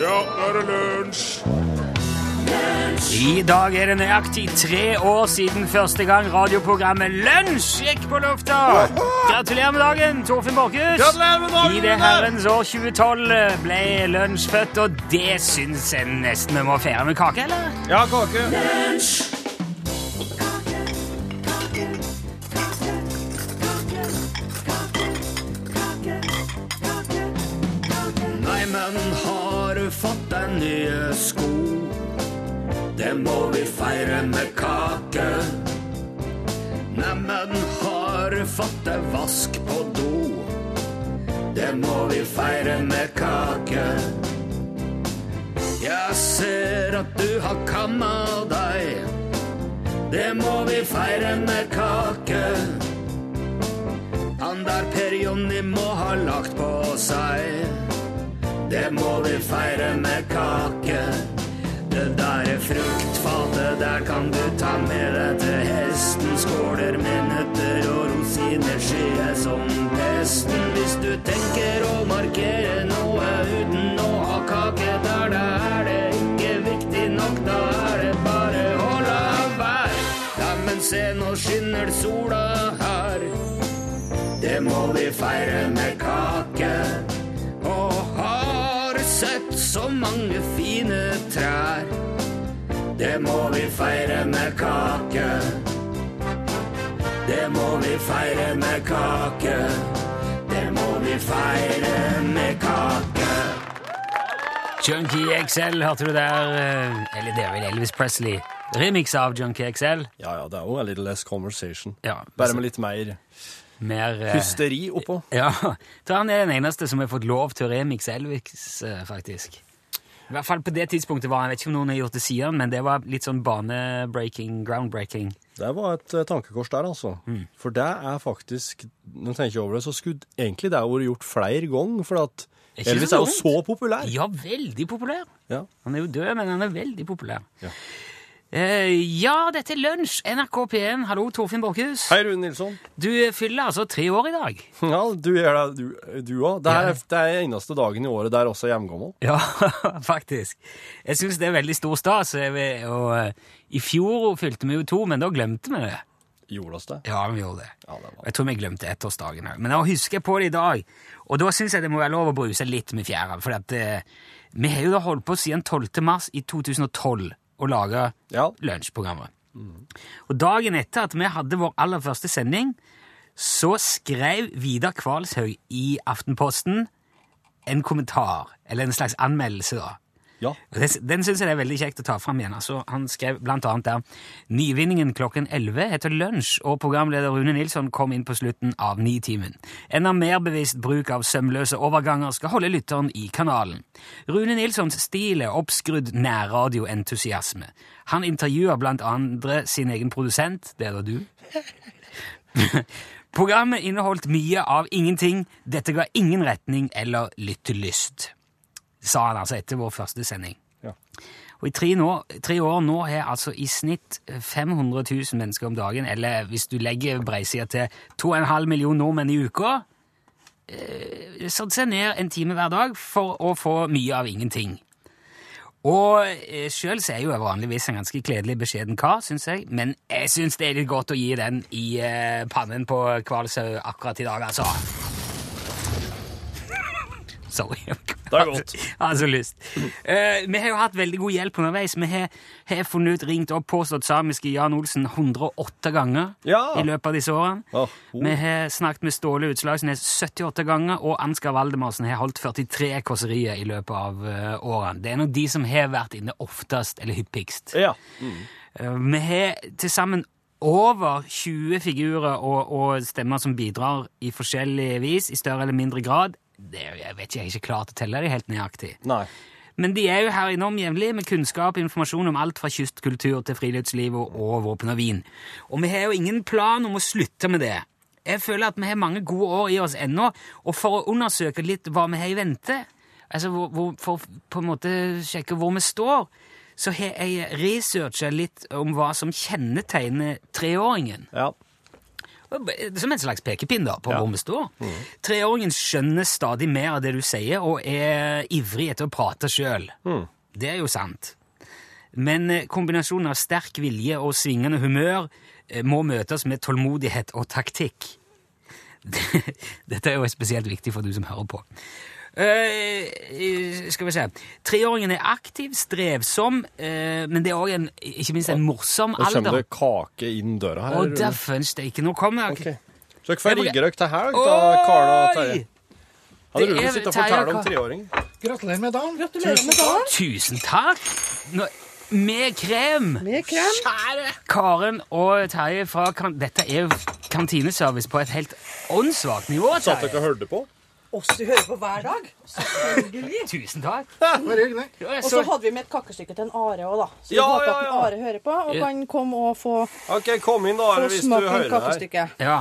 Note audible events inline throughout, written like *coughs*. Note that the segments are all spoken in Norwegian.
Ja, nå er det lunsj! I dag er det nøyaktig tre år siden første gang radioprogrammet Lunsj gikk på lufta! Gratulerer med dagen, Torfinn Borchhus! Gratulerer med dagen, I det herrens år 2012 ble Lunsj født, og det syns jeg nesten vi må feire med kake, eller? Ja, kake. Nei, nye sko? Det må vi feire med kake. Neimen, har du fått deg vask på do? Det må vi feire med kake. Jeg ser at du har kamma deg. Det må vi feire med kake. Han der Per Jonny må ha lagt på seg. Det må vi feire med kake. Det der fruktfatet der kan du ta med deg til hesten. Skåler med nøtter og rosiner skyer som pesten. Hvis du tenker å markere noe uten å ha kake der, da er det ikke viktig nok. Da er det bare å la være. Ja, men se, nå skinner sola her. Det må vi feire med kake. Så mange fine trær. Det må vi feire med kake. Det må vi feire med kake. Det må vi feire med kake. Junkie XL hørte du der. eh, Eller det er vel Elvis Presley. Remix av Junkie XL. Ja, ja, det er jo a little less conversation. Ja, Bare med litt mer Mer eh, hysteri oppå. Ja, så han er den eneste som har fått lov til å remixe Elvis, eh, faktisk. I hvert fall på det tidspunktet var han, jeg vet ikke om noen har gjort det siden, men det var litt sånn banebreaking, groundbreaking. Det var et eh, tankekors der, altså. Mm. For det er faktisk Når jeg tenker over det, så skulle egentlig det vært gjort flere ganger, for at Er Elvis er jo så populær. Ja, veldig populær. Ja. Han er jo død, men han er veldig populær. Ja. Eh, ja, dette er lunsj. NRK P1. Hallo, Torfinn Borchhus. Hei, Rune Nilsson. Du fyller altså tre år i dag. Ja, du gjør det, du- òg. Det, Ja. det er eneste dagen i året der også er hjemgammel. Ja, *laughs* faktisk. Jeg syns det er veldig stor stas. Og, eh, I fjor fylte vi jo to, men da glemte vi det. Gjorde oss det? Ja, vi gjorde det. Ja, det var Jeg tror vi glemte ettårsdagen òg. Men jeg husker på det i dag, og da syns jeg det må være lov å bruse litt med fjæra. For at, eh, vi har jo holdt på siden 12. mars i 2012 å lage Ja. lunsjprogrammet. Og dagen etter at vi hadde vår aller første sending, så skrev Vidar Kvalshaug i Aftenposten en kommentar, eller en slags anmeldelse, da. Ja. Den, Den syns jeg er veldig kjekt å ta fram igjen. Altså, han skrev blant annet der Nyvinningen klokken 11 heter Lunsj, og programleder Rune Nilsson kom inn på slutten av Nitimen. Enda mer bevisst bruk av sømløse overganger skal holde lytteren i kanalen. Rune Nilssons stil er oppskrudd nærradioentusiasme. Han intervjuer blant andre sin egen produsent, det er da du, *laughs* Programmet inneholdt mye av ingenting. Dette ga ingen retning eller lyttelyst, sa han altså etter vår første sending. Ja. Og i tre, nå, tre år nå har altså i snitt 500 000 mennesker om dagen, eller hvis du legger breisida til 2,5 millioner nordmenn i uka, eh, satt seg ned en time hver dag for å få mye av ingenting. Og eh, sjøl er jeg jo vanligvis en ganske kledelig, beskjeden kar, syns jeg, men jeg syns det er litt godt å gi den i eh, pannen på Kvalshaug akkurat i dag, altså. *laughs* Sorry. Det er godt. Jeg har *laughs* så lyst. Uh, vi har jo hatt veldig god hjelp underveis. Vi har, har funnet ut, ringt opp påstått samiske Jan Olsen 108 ganger Ja. i løpet av disse årene. Oh, oh. Vi har snakket med Ståle Utslagsnes 78 ganger, og Ansgar Valdemarsen har holdt 43 kåserier i løpet av uh, årene. Det er nok de som har vært inne oftest, eller hyppigst. Ja. Eh, vi har til sammen over 20 figurer og, og stemmer som bidrar i forskjellig vis, i større eller mindre grad. Det, jeg vet ikke, jeg er ikke klar til å telle det helt nøyaktig. Nei. Men de er jo her innom jevnlig med kunnskap og informasjon om alt fra kystkultur til friluftsliv og, og våpen og vin. Og vi har jo ingen plan om å slutte med det. Jeg føler at vi har mange gode år i oss ennå, og for å undersøke litt hva vi har i vente, altså hvor, hvor, for på en måte sjekke hvor vi står, så har jeg researcha litt om hva som kjennetegner treåringen. Ja. Som en slags pekepinn da, på hvor vi står. Treåringen skjønner stadig mer av det du sier, og er ivrig etter å prate sjøl. Det er jo sant. Men eh, kombinasjonen av sterk vilje og svingende humør eh, må møtes med tålmodighet og taktikk. *laughs* Dette er jo spesielt viktig for du som hører på. Eh, skal vi se Treåringen er aktiv, strevsom, uh, men det er òg ikke minst en morsom alder. Nå kommer det kake inn døra her. Og derfor steike, nå kommer Ok. okay. Så hva rigger dere til her, da, Karl og Terje? Hadde du lyst til å fortelle om treåringen? Gratulerer med dagen. Gratulerer med dagen. Tusen takk! Nå, med krem! Med krem. Kjære Karen og Terje fra kan Dette er jo kantineservice på et helt åndssvakt nivå. Satt dere Terje. og hørte på? Oss du hører på hver dag. Selvfølgelig. *laughs* Tusen takk. *laughs* Bare hyggelig. Ja, Og så hadde vi med et kakkestykke til en Are òg, da. Så Ja, vi håper ja, at en. Are hører på og kan komme og få, okay, kom inn, da, få hvis du smake en her. Ja.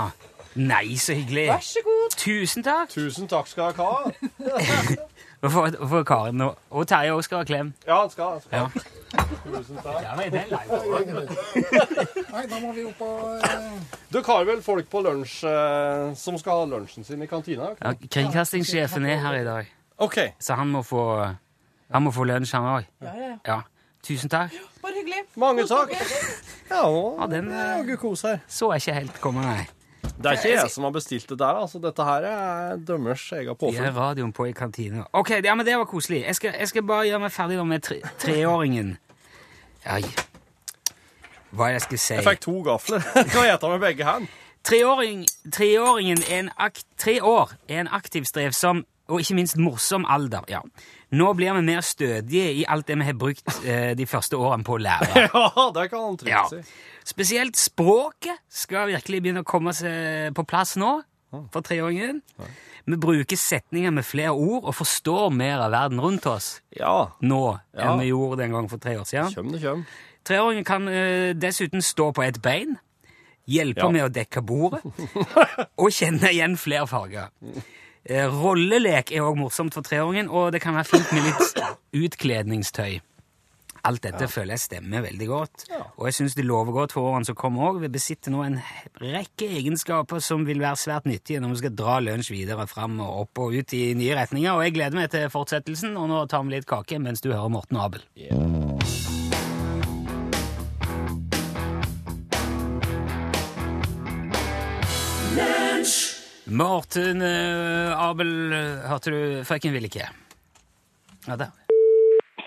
Nei, så hyggelig. Vær så god. Tusen takk. Tusen takk skal dere ha. *laughs* Og for, og for Karen og, og Terje òg skal ha klem. Ja, han skal. han skal. Ja. Ja, men det live. Nei, da må vi opp og eh, Dere har vel folk på lunsj eh, som skal ha lunsjen sin i kantina? Ja, Kringkastingssjefen er her i dag, OK. så han må få, han må få lunsj, han òg. Ja, ja, ja. Ja. Tusen takk. Bare hyggelig. Mange takk. Ja, nå Ja, den, er eh, jaggu kos her. Så jeg ikke helt komme, nei. Det er ikke jeg som har bestilt det der. altså. Dette her er dømmers egen Vi har påfunn. radioen på i kantina. Ok, ja, men det var koselig. Jeg skal, jeg skal bare gjøre meg ferdig med tre, treåringen. Ai. Hva er det jeg skal si? Jeg fikk to gafler. *laughs* Kan jeg ete med begge hendene? Treåring, treåringen er en ak tre år er en aktiv, strevsom og ikke minst morsom alder. ja. Nå blir vi mer stødige i alt det vi har brukt eh, de første årene på å lære. *laughs* Ja, det kan han trygt si. Spesielt språket skal virkelig begynne å komme seg på plass nå for treåringen. Vi bruker setninger med flere ord og forstår mer av verden rundt oss Ja. nå Ja. enn vi gjorde den gang for tre år siden. Kjøm det kjøm. Treåringen kan uh, dessuten stå på ett bein, hjelpe Ja. med å dekke bordet *laughs* og kjenne igjen flere farger. Uh, rollelek er òg morsomt for treåringen, og det kan være fint med litt *coughs* utkledningstøy. Alt dette føler jeg stemmer veldig godt, og jeg syns det lover godt for årene som kommer òg. Vi besitter nå en rekke egenskaper som vil være svært nyttige når vi skal dra lunsj videre fram og opp og ut i nye retninger, og jeg gleder meg til fortsettelsen, og nå tar vi litt kake mens du hører Morten Abel. Abel. Morten eh, Abel, eh, hørte du Frøken vil ikke? Ja, der.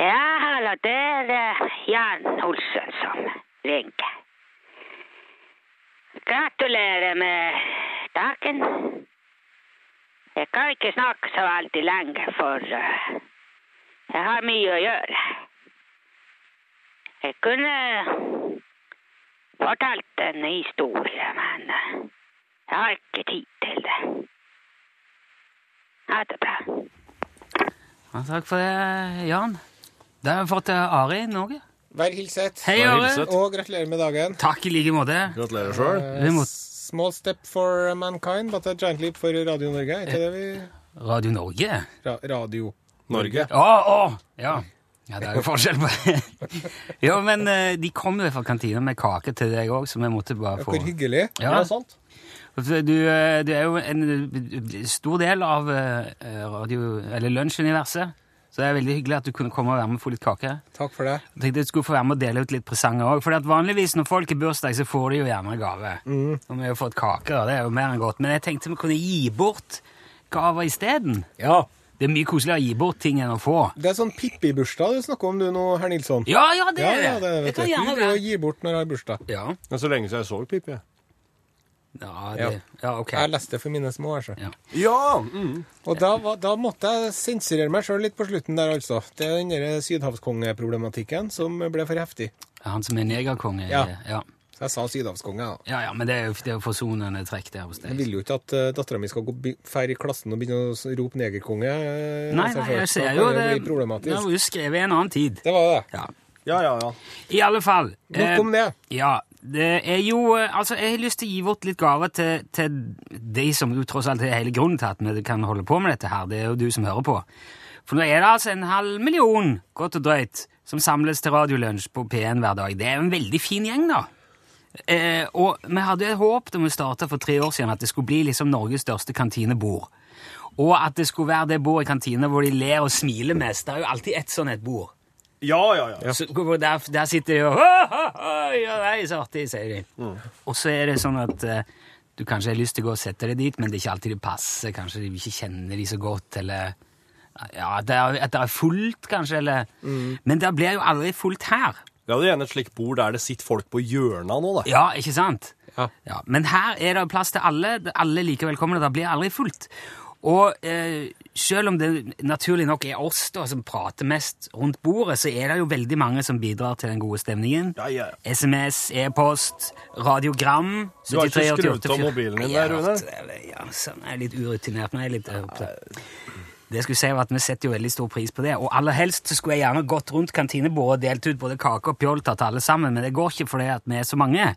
Ja, hallo, det er eh, Jan Olsen som ringer. Gratulerer med dagen. Jeg kan ikke snakke så veldig lenge, for eh, jeg har mye å gjøre. Jeg kunne fortalt en historie, men eh, jeg har ikke tid til det. Ha det bra. Ja, takk for det, Jan. Da har vi fått eh, Ari Norge. Vær hilset. Hei, Vær Are. hilset. Og gratulerer med dagen. Takk i like måte. Gratulerer sjøl. Uh, Small step for mankind, but a giant leap for Radio Norge. Er ikke det vi Radio Norge. ra Radio Norge. Å, å! Ja. ja, det er jo forskjell på det. *laughs* Jo, men eh, de kom jo fra kantina med kake til deg òg, så vi måtte bare få Hvor hyggelig. Ja, Ja, sant? du, eh, du er jo en eh, stor del av eh, radio... Eller lunsjuniverset. Så det er veldig hyggelig at du kunne komme og være med og få litt kake. Takk for det. Jeg tenkte jeg skulle få være med og dele ut litt presanger òg. For vanligvis når folk har bursdag, så får de jo gjerne gave. Og vi har jo fått kake, og det er jo mer enn godt. Men jeg tenkte vi kunne gi bort gaver isteden. Ja. Det er mye koseligere å gi bort ting enn å få. Det er sånn Pippi-bursdag du snakker om du nå, herr Nilsson. Ja, ja, det er det. ja, det vet kan du. gjerne det. Du gir gi bort når jeg har bursdag. Ja. Men så lenge siden jeg så Pippi. Ja, det, ja, ok. Jeg leste for mine små. Altså. Ja. Ja! Mm. Og da, var- da måtte jeg sensurere meg sjøl litt på slutten der, altså. Det er den der sydhavskongeproblematikken som ble for heftig. Han som er negerkonge. Ja. ja. Så jeg sa sydhavskonge, da. Ja, ja, men det er jo, det er jo forsonende trekk der hos deg. Jeg vil jo ikke at uh, dattera mi skal gå by- i klassen og begynne å rope negerkonge. eh, Nei, nei, jeg ser jo det det. var jo skrevet i en annen tid. Det var det. Ja. Ja, ja, ja. I alle fall. eh, Nok om det. Ja, det er jo eh, Altså, jeg har lyst til å gi bort litt gaver til, til de som jo tross alt er hele grunnen til at vi kan holde på med dette her. Det er jo du som hører på. For nå er det altså en halv million, godt og drøyt, som samles til Radiolunsj på P1 hver dag. Det er jo en veldig fin gjeng, da. Eh, og vi hadde et håp da vi starta for tre år siden at det skulle bli liksom Norges største kantinebord. Og at det skulle være det bordet i kantina hvor de ler og smiler mest. Det er jo alltid ett sånn et bord. Ja, ja, ja. Så, der, der sitter de og «Hå, hå, hå, Ja, nei, så artig, sier de. Mm. Og så er det sånn at uh, du kanskje har lyst til å gå og sette deg dit, men det er ikke alltid det passer. Kanskje de ikke kjenner de så godt, eller ja, at det er, at det er fullt, kanskje, eller Mm. Men det blir jo aldri fullt her. Vi hadde gjerne et slikt bord der det sitter folk på hjørna nå, da. Ja, ikke sant? Ja. Men her er det plass til alle. Alle er like velkomne. Det blir aldri fullt. Og eh, selv om det naturlig nok er oss da som prater mest rundt bordet, så er det jo veldig mange som bidrar til den gode stemningen. Ja, ja. SMS, e-post, radiogram Du har ikke 73 skrudd av mobilen din der, Rune? Ja, sånn, jeg er litt urutinert. Men jeg er litt opptatt. Det jeg skulle si var at Vi setter jo veldig stor pris på det. Og aller helst så skulle jeg gjerne gått rundt kantinebordet og delt ut både kake og pjolter til alle sammen, men det går ikke fordi at vi er så mange.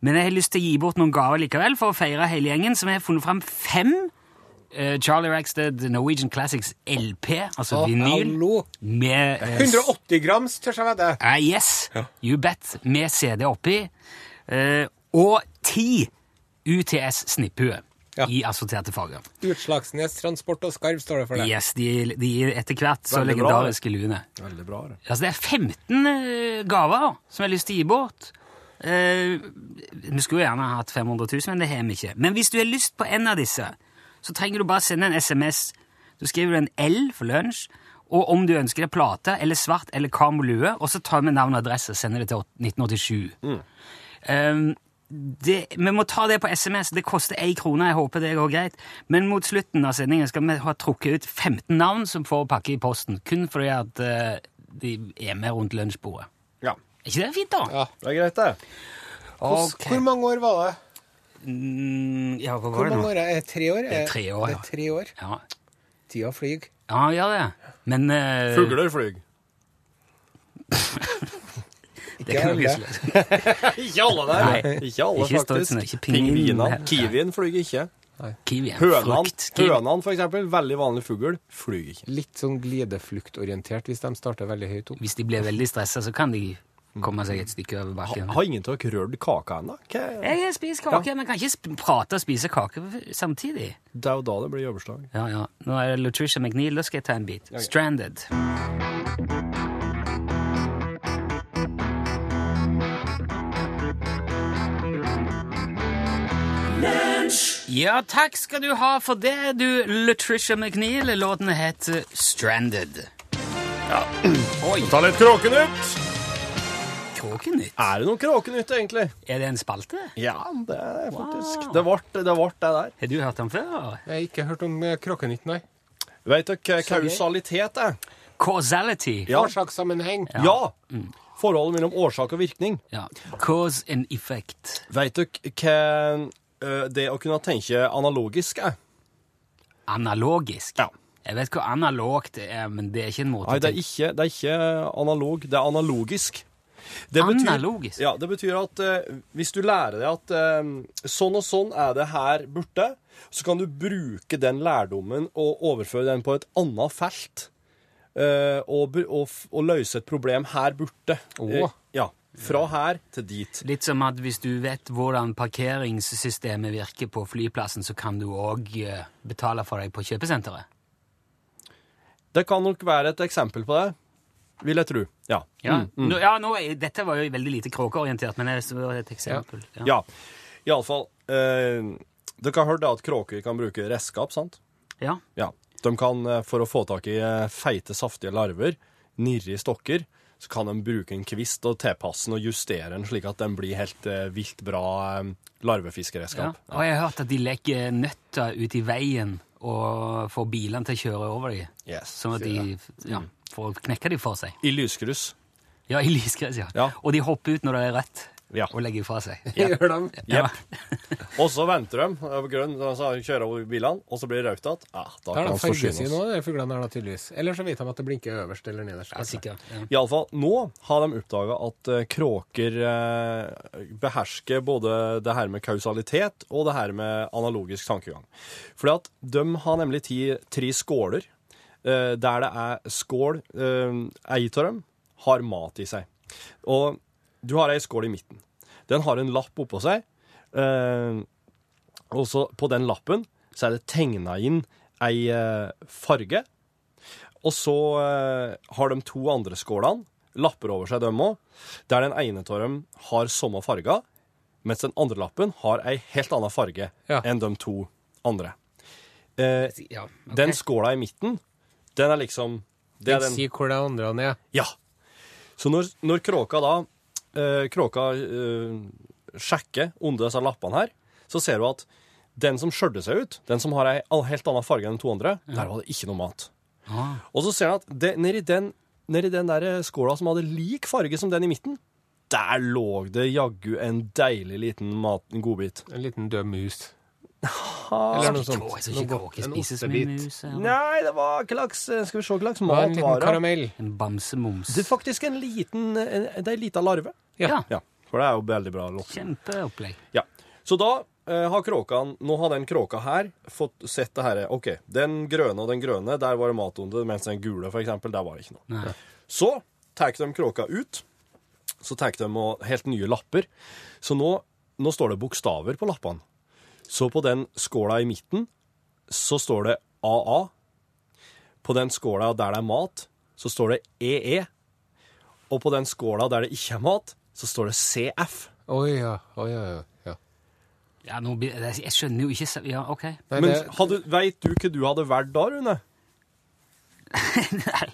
Men jeg har lyst til å gi bort noen gaver likevel for å feire hele gjengen, så vi har funnet fram fem eh, Charlie Rackstead Norwegian Classics LP, altså oh, vinyl, hallo. med eh, 180 grams, tør jeg vedde. Uh, yes, you bet, med CD oppi. Uh, og ti UTS snipphue Ja. i assorterte farger. Utslagsnes Transport og Skarv står det for det. Yes, de, de gir etter hvert så Veldig bra, legendariske lune Veldig bra. det. Altså, det er 15 eh, gaver som jeg har lyst til å gi bort. Eh, vi skulle jo gjerne ha hatt 500 000, men det har vi ikke. Men hvis du har lyst på en av disse, så trenger du bare sende en SMS. Du skriver en L for lunsj, og om du ønsker deg plate eller svart eller kamolue, og så tar vi navn og adresse og sender det til 1987. Um, det, vi må ta det på SMS. Det koster én krone. Jeg håper det går greit. Men mot slutten av sendingen skal vi ha trukket ut 15 navn som får pakke i posten. Kun fordi at uh, de er med rundt lunsjbordet. Ja. Er ikke det fint, da? Ja. Det er greit, det. Hvor- Ok. Hvor mange år var det? Mm, ja, hva Hvor var det mange år er det? Tre år? Det er tre år, Det ja. er tre år. Ja, Tida flyr. ja gjør det. Men uh... Fugler flyr. *laughs* det kan vi alle. ikke *laughs* Ikke alle der. Nei. Ikke alle, Ikke faktisk. Ikke. Pingvinene. Kiwien flyr ikke. Hønene for eksempel, veldig vanlig fugl, flyr ikke. Litt sånn glidefluktorientert hvis de starter veldig høyt opp. Hvis de blir veldig stressa, så kan de komme seg et stykke over Ha, bakken. har ingen av dere rørt kaka ennå? Jeg har spist kake, men kan ikke sp prate og spise kake samtidig. Det er jo da det blir jobbeslag. Ja, ja. Nå er det Latricia McNeil. Da skal jeg ta en bit. Stranded. Ja, takk skal du ha for det, du Latricia McNeil. Låten heter Stranded. *clears throat* Oi, Ta litt Kråkenytt! Kråkenytt. Er det noe Kråkenytt, egentlig? Er det en spalte? Ja, det er det faktisk Wow. Det ble det, ble det der. Har du hørt om før? Jeg har ikke hørt om eh, Kråkenytt, nei. Vet dere hva kausalitet er? Causality. Ja. Årsakssammenheng. Ja. Forholdet mellom årsak og virkning. Ja. Cause and effect. Vet dere hva det å kunne tenke analogisk er? Analogisk. Ja. Jeg vet hva analogt det er, men det er ikke en måte Nei, det er ikke, det er ikke analog, det er analogisk. Det betyr, Analogisk? Ja, det betyr at eh, hvis du lærer deg at eh, sånn og sånn er det her borte, så kan du bruke den lærdommen og overføre den på et annet felt. eh, og, og, og løse et problem her borte. Eh, Åh. ja. Fra her til dit. Litt som at hvis du vet hvordan parkeringssystemet virker på flyplassen, så kan du òg betale for deg på kjøpesenteret. Det kan nok være et eksempel på det, vil jeg tro. Ja. Ja, Mm, Nå, ja nå, dette var jo veldig lite kråkeorientert, men det var et eksempel. Ja. ja. Iallfall eh, Dere har hørt at kråker kan bruke redskap, sant? Ja. Ja. De kan, eh, for å få tak i eh, feite, saftige larver, nirre i stokker, så kan de bruke en kvist og tilpasse den og justere den slik at den blir helt eh, vilt bra eh, Ja. Og jeg har hørt at de legger nøtter ut i veien og får bilene til å kjøre over dem. Yes. Sånn at de ja, får knekke dem for seg. I lyskryss. Ja, i lysgress, ja. Ja. Og de hopper ut når det er rødt, Ja. og legger fra seg. *laughs* Gjør de? Ja. Og så venter de over grønn, altså kjører over bilene, og så blir det rødt igjen. Ja, da kan vi forsyne oss. nå, de fuglene her da, tydeligvis. Eller så vet de at det blinker øverst eller nederst. Ja, sikkert. Ja. Iallfall, nå har de oppdaga at uh, kråker uh, behersker både det her med kausalitet og det her med analogisk tankegang. Fordi at de har nemlig ti, tre skåler, eh, der det er skål Ei av dem har mat i seg. Og du har ei skål i midten. Den har en lapp oppå seg, eh, og så på den lappen så er det tegna inn ei eh, farge. Og så eh, har de to andre skålene lapper over seg, dem òg, der den ene av dem har samme farger, mens den andre lappen har ei helt annen farge Ja. enn de to andre. Eh, Ja, okay. Den skåla i midten, den er liksom det er Den den, sier hvor det andre er. Ja. Så når, når kråka da eh, Kråka eh, sjekker under disse lappene her, så ser hun at den som skjørte seg ut, den som har ei helt annen farge enn de to andre, der var det ikke noe mat. Ah. Og så ser han at det, nedi den, nedi den der skåla som hadde lik farge som den i midten, der lå det jaggu en deilig liten mat, en godbit. En liten død mus. Eller noe sånt. Jeg skal ikke kråke så mye mus. eller? Nei, det var ikke laks. Skal vi se hva slags mat en liten var det? karamell. En bamsemums. Det er faktisk en liten en, Det er en liten larve. Ja. Ja, for det er jo veldig bra lokk. Kjempeopplegg. Ja. Så da eh, har kråkan Nå har den kråka her fått sett det her OK, den grønne og den grønne, der var det mat under, mens den gule, for eksempel, der var det ikke noe. Nei. Så tar de kråka ut. Så tar de og helt nye lapper. Så nå, nå står det bokstaver på lappene. Så på den skåla i midten så står det AA. På den skåla der det er mat, så står det EE. Og på den skåla der det ikke er mat, så står det CF. Oi, ja. Oi, ja, ja, ja. Ja, nå, jeg skjønner jo ikke Ja, OK. Nei, Men det, vet du hva du hadde valgt da, Rune? *laughs* Nei.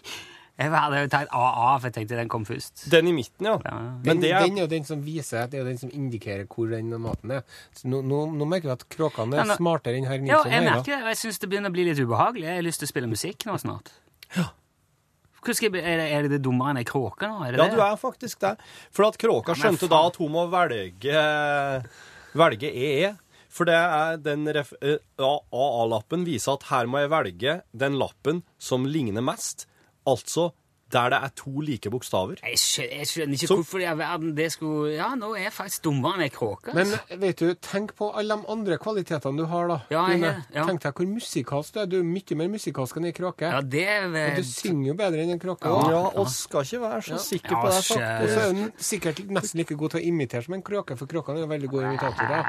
Jeg hadde jo tatt AA, for jeg tenkte den kom først. Den i midten, ja. Ja. Men den, det er den er jo den som viser, det er jo den som indikerer hvor den maten er. Så nå, nå, nå merker vi at kråkene Ja, er nå- smartere enn herr Ja, Nilsson. jeg her, da. merker det, og jeg syns det begynner å bli litt ubehagelig. Jeg har lyst til å spille musikk nå snart. Ja. skal jeg, er, det, er det dummere enn ei kråke nå? Er det Ja, det? du er faktisk det. For at kråka ja, skjønte faen. da at hun må velge, velge EE. For det er den ref- eh, AA-lappen viser at her må jeg velge den lappen som ligner mest. Altså der det er to like bokstaver. Jeg skjønner, jeg skjønner ikke Så- hvorfor i all verden det skulle Ja, nå er jeg faktisk dummere enn ei kråke. Men vet du, tenk på alle de andre kvalitetene du har, da. Ja, Dine, ja. Tenk deg hvor musikalsk du er. Du er mye mer musikalsk enn ei kråke. ja, det er Og vel du synger jo bedre enn en kråke. Ja. Ja, og skal ikke være så sikker Ja, på det. Og så er den sikkert nesten like god til å imitere som en kråke, for kråkene er jo veldig gode imitatorer.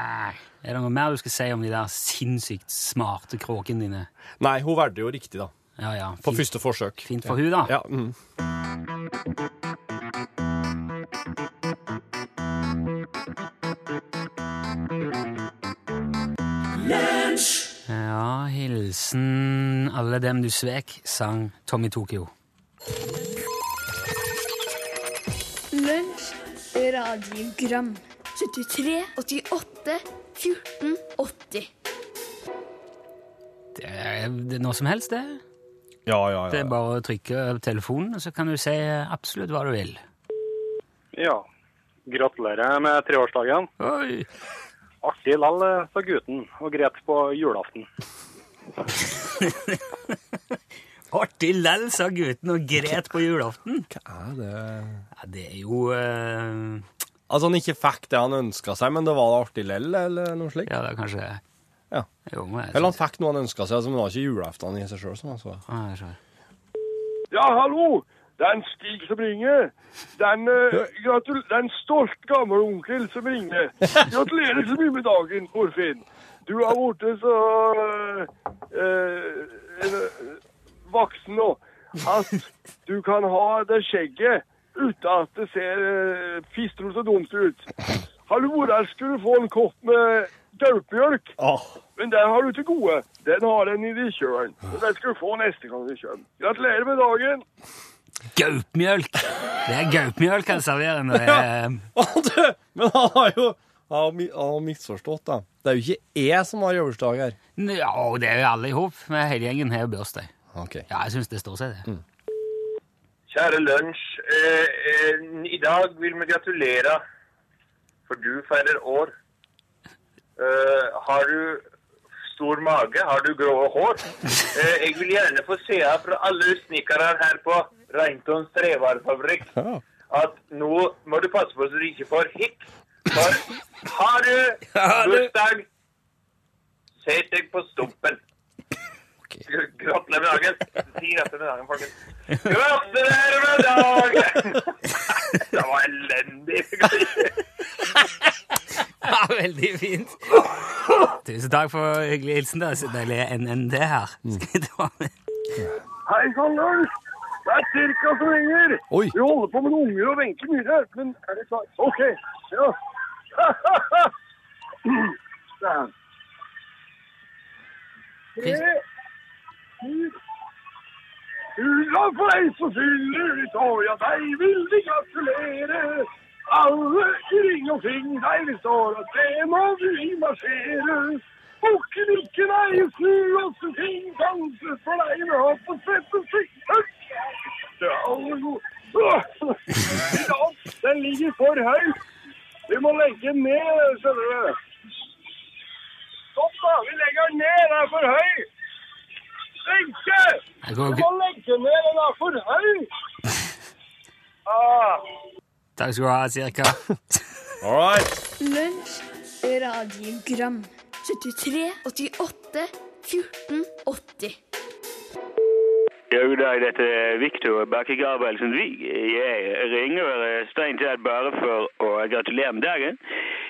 Er det noe mer du skal si om de der sinnssykt smarte kråkene dine? Nei, hun valgte jo riktig, da. Ja, ja. På Fint, første forsøk. fint for hun da. Ja, mm. Ja, hilsen alle dem du svek, sang Tommy Tokyo. Lunsj, radiogram 73, 88, 14, 80 Det er, noe som helst, det. Ja, ja. ja. Det er bare å trykke på telefonen, og så kan du si absolutt hva du vil. Ja. Gratulerer med treårsdagen. Oi! Artig lell, sa gutten, og gret på julaften. *laughs* Artig lell, sa gutten og gret på julaften. Hva er det Ja, det er jo uh... Altså, han ikke fikk det han ønska seg, men det var artig lell, eller noe slikt? Ja, det er kanskje Ja. Jo, jeg Eller han fikk noe han ønska seg, men det var ikke julaften i seg sjøl, som han så. Ah. Ja, hallo! Det er en Stig som ringer. Det er en, uh, gratul det er en stolt gammel onkel som ringer. Gratulerer så mye med dagen, Torfinn. Du har blitt så uh, uh, voksen nå at du kan ha det skjegget uten at det ser uh, fistrete og dumt ut. Har du vært her, skulle du få en kopp med gaupemjølk. Men den har du til gode. Den har den i kjølen. Og den skal du få neste gang du kommer. Gratulerer med dagen. Gaupmjølk! Det er gaupmjølk han serverer når det er *laughs* Du, men han har jo han har misforstått, da. Det er jo ikke jeg som har jobbursdag her. Ja, det er jo alle i hop. men Hele gjengen har bursdag. Okay. Ja, jeg syns det står seg, det. Kjære lunsj. Eh, eh, I dag vil vi gratulere, for du feirer år. Eh, har du stor mage? Har du grå hår? Uh, *laughs* jeg vil gjerne få se fra alle snekkere her på Reintons trevarefabrikk at nå må du passe på så du ikke får hikk. For har du bursdag, sett deg på stumpen. Gr- Gratulerer med dagen. Si gratulerer med dagen, folkens. Gratulerer med dagen! *laughs* Det var elendig. *laughs* veldig fint. Tusen takk for hyggelig hilsen. Det er så deilig NND her. Skal vi ta med? Hei sann, Lars. Det er cirka som ringer. Oi. Vi holder på med noen unger og Wenche Myhre, men er det klart? OK. Ja. *laughs* Tre, fire Hurra for deg som fyller ditt år, ja, deg vil vi gratulere. Alle ring omkring deg står, og det må vi marsjere. Bukken ikke nei, snu oss ting, danse for deg med hopp og svette gode. Den ligger for høyt. Vi må legge den ned, skjønner du. Stopp, da. Vi legger den ned. Den er for høy. Wenche! Vi Du må legge ned. Den er for høy. *laughs* Ah. Takk skal du ha, cirka. *laughs* All right. Lunsj, radiogram 73, 88, 14, 80 Ja, god dag, dette er Viktor Bakke Gabrielsen Vig. Jeg ringer strengt tatt bare for å gratulere med dagen.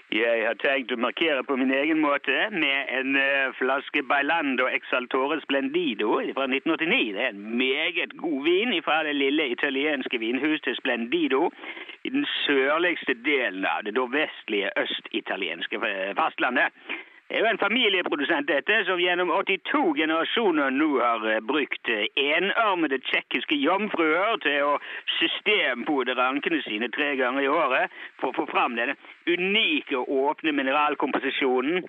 Jeg har tenkt å markere på min egen måte med en eh, flaske Bailando Exaltore Splendido fra 1989. Det er en meget god vin fra det lille italienske vinhuset Splendido i den sørligste delen av det nordvestlige østitalienske eh, fastlandet. Det er jo en familieprodusent dette, som gjennom 82 generasjoner nå har eh, brukt enarmede tsjekkiske jomfruer til å systempode rankene sine tre ganger i året for å få fram denne unike og åpne mineralkomposisjonen.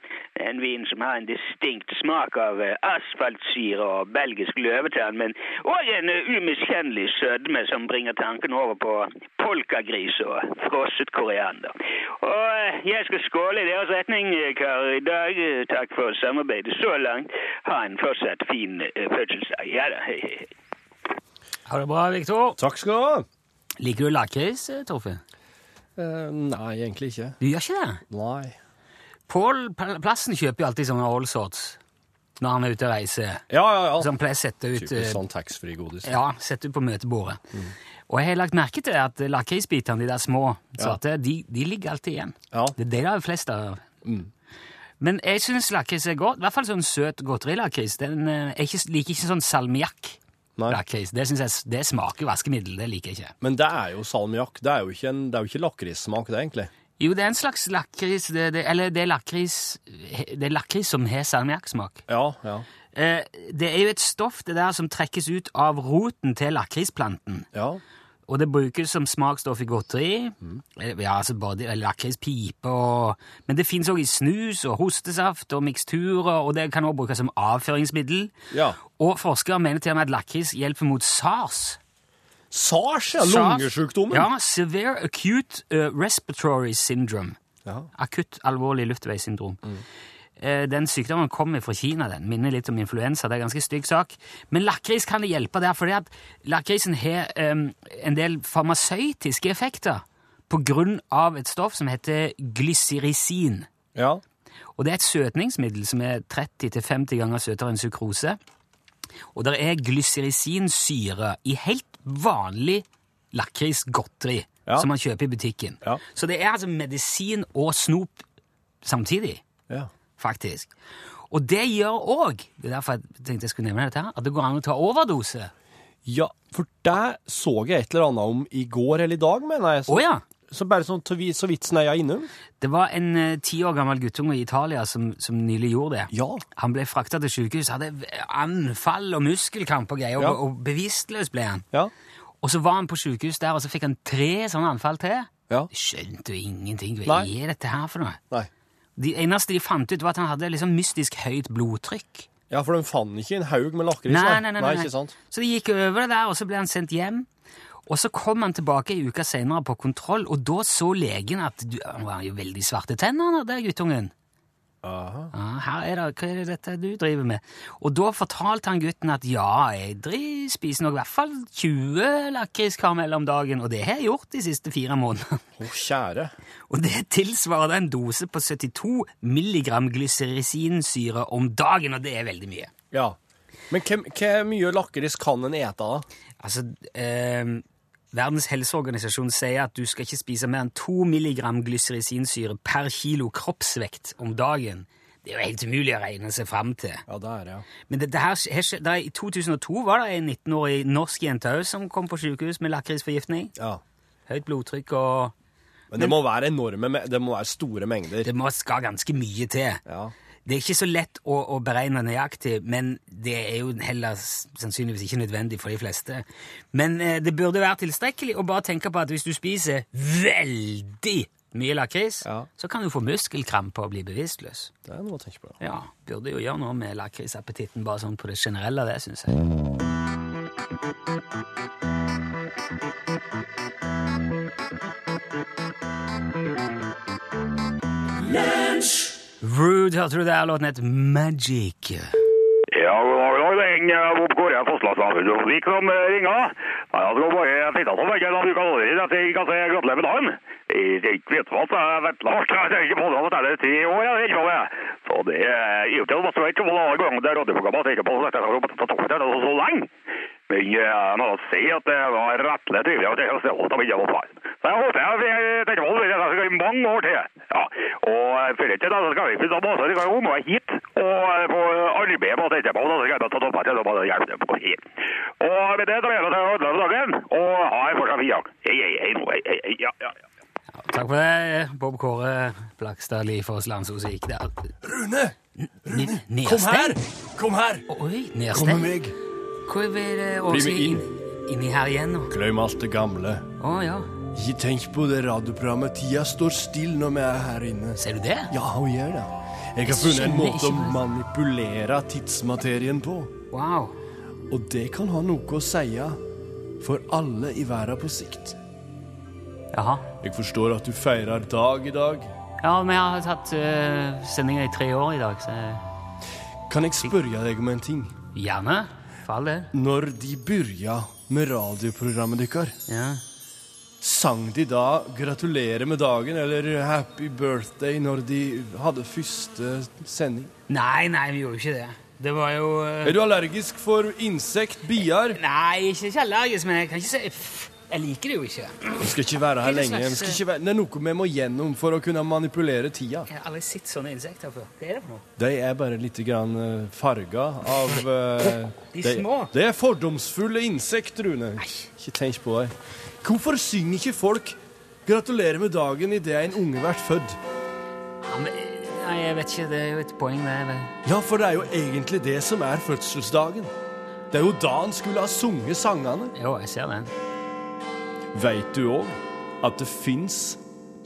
En vin som har en distinkt smak av eh, asfaltsyre og belgisk løvetann, men òg en eh, umiskjennelig sødme som bringer tanken over på polkagris og frosset koriander. Og eh, jeg skal skåle i deres retning, karer, i dag. Takk for samarbeidet så langt. Ha en fortsatt fin fødselsdag. Ja da, hei, hei. Ha det bra, Viktor. Takk skal du ha. Liker du lakris, Torfinn? Eh, nei, egentlig ikke. Du gjør ikke det? Nei. Pål Plassen kjøper jo alltid sånne all sorts når han er ute og reiser. Ja, ja, ja. Som pleier å sette ut, Typisk eh, sånn taxfree-godis. ja, sette ut på møtebordet. Og jeg har lagt merke til at lakrisbitene, de der små, svarte, de, de ligger alltid igjen. Ja. Det er det det er flest av. Men jeg syns lakris er godt. I hvert fall sånn søt godterilakris. Den eh, er ikke, liker ikke sånn salmiakk-lakris. Nei. Det jeg det smaker vaskemiddel. Det liker jeg ikke. Men det er jo salmiakk. Det er jo ikke, en- det er jo ikke lakrissmak, det, egentlig. Jo, det er en slags lakris det, det, Eller det er lakris Det er lakris som har salmiakksmak. Ja, ja. Eh, det er jo et stoff det der som trekkes ut av roten til lakrisplanten. Ja. Og det brukes som smaksstoff i godteri. Mm. Ja, altså både lakrispipe og Men det fins òg i snus og hostesaft og miksturer, og det kan òg brukes som avføringsmiddel. Ja. Og forskere mener til og med at lakris hjelper mot SARS. SARS, ja. Lungesjukdommen. Ja, Severe Acute uh, Respiratory Syndrome. Ja. Akutt alvorlig luftveissyndrom. Eh, Den sykdommen kommer fra Kina. den Minner litt om influensa. Det er en ganske stygg sak. Men lakris kan det hjelpe der, fordi at lakrisen har um, en del farmasøytiske effekter på grunn av et stoff som heter glyserisin. Ja. Og det er et søtningsmiddel som er 30-50 ganger søtere enn sukrose. Og det er glyserisinsyre i helt vanlig lakrisgodteri Ja. som man kjøper i butikken. Ja. Så det er altså medisin og snop samtidig, ja. Faktisk. Og det gjør òg, det er derfor jeg tenkte jeg skulle nevne dette her, at det går an å ta overdose. Ja, for det så jeg et eller annet om i går eller i dag, mener jeg. Så, oh, ja! så bare sånn så vidt sneia innom. Det var en ti ti år gammel guttunge i Italia som, som nylig gjorde det. Ja. Han ble frakta til sykehus, hadde anfall og muskelkramp og greier, Ja. og, og bevisstløs ble han. Ja. Og så var han på sykehus der, og så fikk han tre sånne anfall til. Ja. Skjønte jo ingenting. Hva er dette her for noe? Nei. De eneste de fant ut, var at han hadde liksom mystisk høyt blodtrykk. Ja, for de fant ikke en haug med lakris. Nei, nei, nei, nei. ikke sant? Så de gikk over det der, og så ble han sendt hjem. Og så kom han tilbake en uke senere på kontroll, og da så legen at du, han var jo veldig svarte tenner, han der guttungen. Aha. Ja, her er det, hva er det dette du driver med? Og da fortalte han gutten at ja, jeg spiser nok i hvert fall 20 lakriskarameller om dagen, og det har jeg gjort de siste fire månedene. Å, kjære. Og det tilsvarer en dose på 72 milligram glycerisinsyre om dagen, og det er veldig mye. Ja. Men hvor mye lakris kan en ete, da? Altså, eh, Verdens helseorganisasjon sier at du skal ikke spise mer enn to milligram glycerisinsyre per kilo kroppsvekt om dagen. Det er jo helt umulig å regne seg fram til. Ja, det er det, ja. Men det, det her, her, skje- I 2002 var det en 19-årig norsk jente òg som kom på sykehus med lakrisforgiftning. ja. Høyt blodtrykk og Men det må være enorme, det må være store mengder. Det må skal ganske mye til. Ja. Det er ikke så lett å, å beregne nøyaktig, men det er jo heller sannsynligvis ikke nødvendig for de fleste. Men eh, det burde være tilstrekkelig å bare tenke på at hvis du spiser veldig mye lakris, Ja. så kan du få muskelkrampe og bli bevisstløs. Det er noe å tenke på. Ja, burde jo gjøre noe med lakrisappetitten bare sånn på det generelle, det syns jeg. Rude, hørte du der? Låten het Magic. Ja. Det er Bob Kåre Fosslandsavdelingen som eh, ringer. Nei, Jeg skal bare finne ut om jeg kan bruke allerede at jeg kan gratulerer med dagen. Jeg jeg vet hva jeg er veldig hardt. Jeg har ikke fått det til det er tre år jeg vet ikke. Så det er jo ikke noe ikke hvor mange ganger det radioprogrammet jeg tenker på dette har gått til toppen til så lenge. Men jeg må si at det var rettelig trivelig at jeg sett at jeg var far. Så jeg håper jeg tenker på det i mange år til. Ja, og før ikke da så skal vi finne masse, så kan komme hit og få arbeid på dette på, så skal jeg ta toppen til og hjelpe dem på hit. Og med det tar jeg til å for dagen, og ha en fortsatt fin dag. Hei, hei, hei, hei, hei, hei, ja, ja, ja. Takk for det, Bob Kåre Blakstad Lifoss Landsosvik. gikk der. Rune! Rune, Kom her! Kom her! Oi, Kom med meg. Det Bli med inn. inn- inni her igjen nå? Glem alt det gamle. Å ja, Ikke tenk på det radioprogrammet. Tida står stille når vi er her inne. ser du det? Ja, hun gjør det. Jeg har funnet en måte å manipulere tidsmaterien på. Wow. Og det kan ha noe å si for alle i verden på sikt. Jaha. Jeg forstår at du feirer dag i dag. Ja, vi har hatt uh, sendinger i tre år i dag, så Kan jeg spørre deg om en ting? gjerne. For all del. Når de begynte med radioprogrammet deres, Ja. sang de da 'Gratulerer med dagen' eller 'Happy birthday' når de hadde første sending? Nei, nei, vi gjorde ikke det. Det var jo uh... Er du allergisk for insekt, bier? Nei, ikke, ikke allergisk, men jeg kan ikke si Jeg liker det jo ikke. Vi skal ikke være her er lenge. Ikke være, det er noe vi må gjennom for å kunne manipulere tida. Jeg har aldri sett sånne insekter før. Hva er det for noe? De er bare litt grann eh, farga av *laughs* uh, De små? Det er fordomsfulle insekter, Rune. Ikke tenk på det. Hvorfor synger ikke folk 'Gratulerer med dagen' idet en unge blir født? Ja, men, nei, jeg vet ikke. Det er jo et poeng, det. vel. Ja, for det er jo egentlig det som er fødselsdagen. Det er jo da han skulle ha sunget sangene. Jo, jeg ser den. Veit du òg at det fins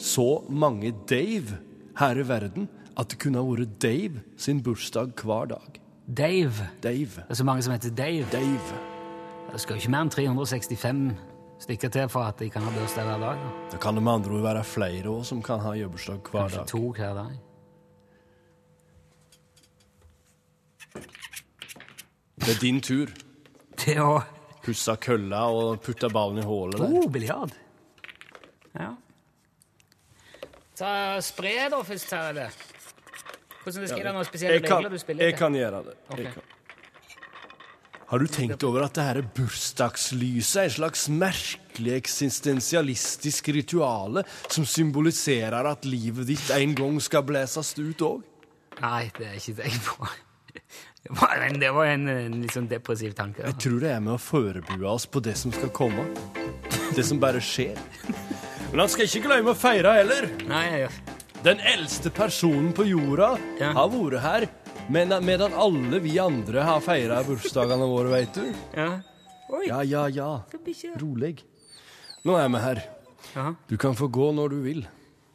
så mange Dave her i verden at det kunne ha vært Dave sin bursdag hver dag? Dave. Dave. Det er så mange som heter Dave. Dave. Det skal jo ikke mer enn 365 stykker til for at de kan ha bursdag hver dag. da. Da kan det med andre ord være flere også som kan ha bursdag hver Kanskje dag. to hver dag. Det er din tur. Det å Pussa kølla og putta ballen i hullet der. Oh, biljard. Ja. Ta spre da først her, eller? Hvordan skal det noen spesielle Jeg kan, regler du spiller jeg kan gjøre det. Ok. Jeg kan. Har du tenkt over at det her bursdagslyset er et slags merkelig eksistensialistisk rituale som symboliserer at livet ditt en gang skal blæses ut òg? Nei, det er ikke tenkt på. Det var en, det var en, en litt sånn depressiv tanke. Jeg tror det er med å forberede oss på det som skal komme. Det som bare skjer. Men han skal ikke glemme å feire heller. Nei, ja. Den eldste personen på jorda Ja. har vært her, men, medan alle vi andre har feira bursdagene våre, veit du. ja. Oi, Ja, ja, ja. Rolig. Nå er vi her. Du kan få gå når du vil.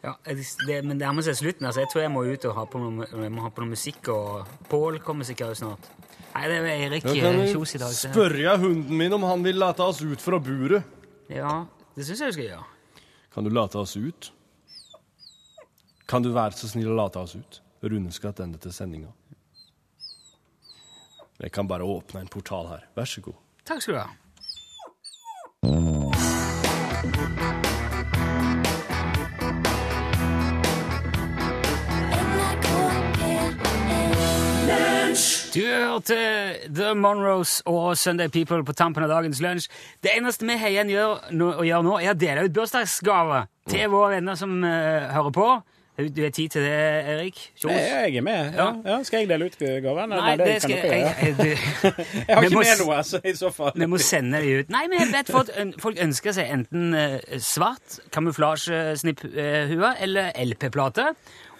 Ja, det, men det nærmer seg slutten. altså. Jeg tror jeg må ut og ha på noe, ha på noe musikk. og Pål kommer sikkert snart. Nei, det er Erik eh, Kjos i dag. så- spørre hunden min om han vil late oss ut fra buret. Ja, det syns jeg du skal gjøre. Kan du late oss ut? Kan du være så snill å late oss ut? Rune skal tilbake til sendinga. Jeg kan bare åpne en portal her. Vær så god. Takk skal du ha. Du hørte The Monroes og Sunday People på tampen av dagens lunsj. Det eneste vi har igjen å gjøre nå, er å dele ut bursdagsgaver til våre venner som uh, hører på. Du har tid til det, Erik? Kjos? Nei, jeg er med. Ja. Ja, skal jeg dele ut gaven? Nei, det skal kan dere jeg, jeg, du- *laughs* Jeg har ikke må med noe, altså, i så fall. Vi må sende de ut. Nei, men jeg vet folk, folk ønsker seg enten eh, svart kamuflasjesnipphue eller LP-plate.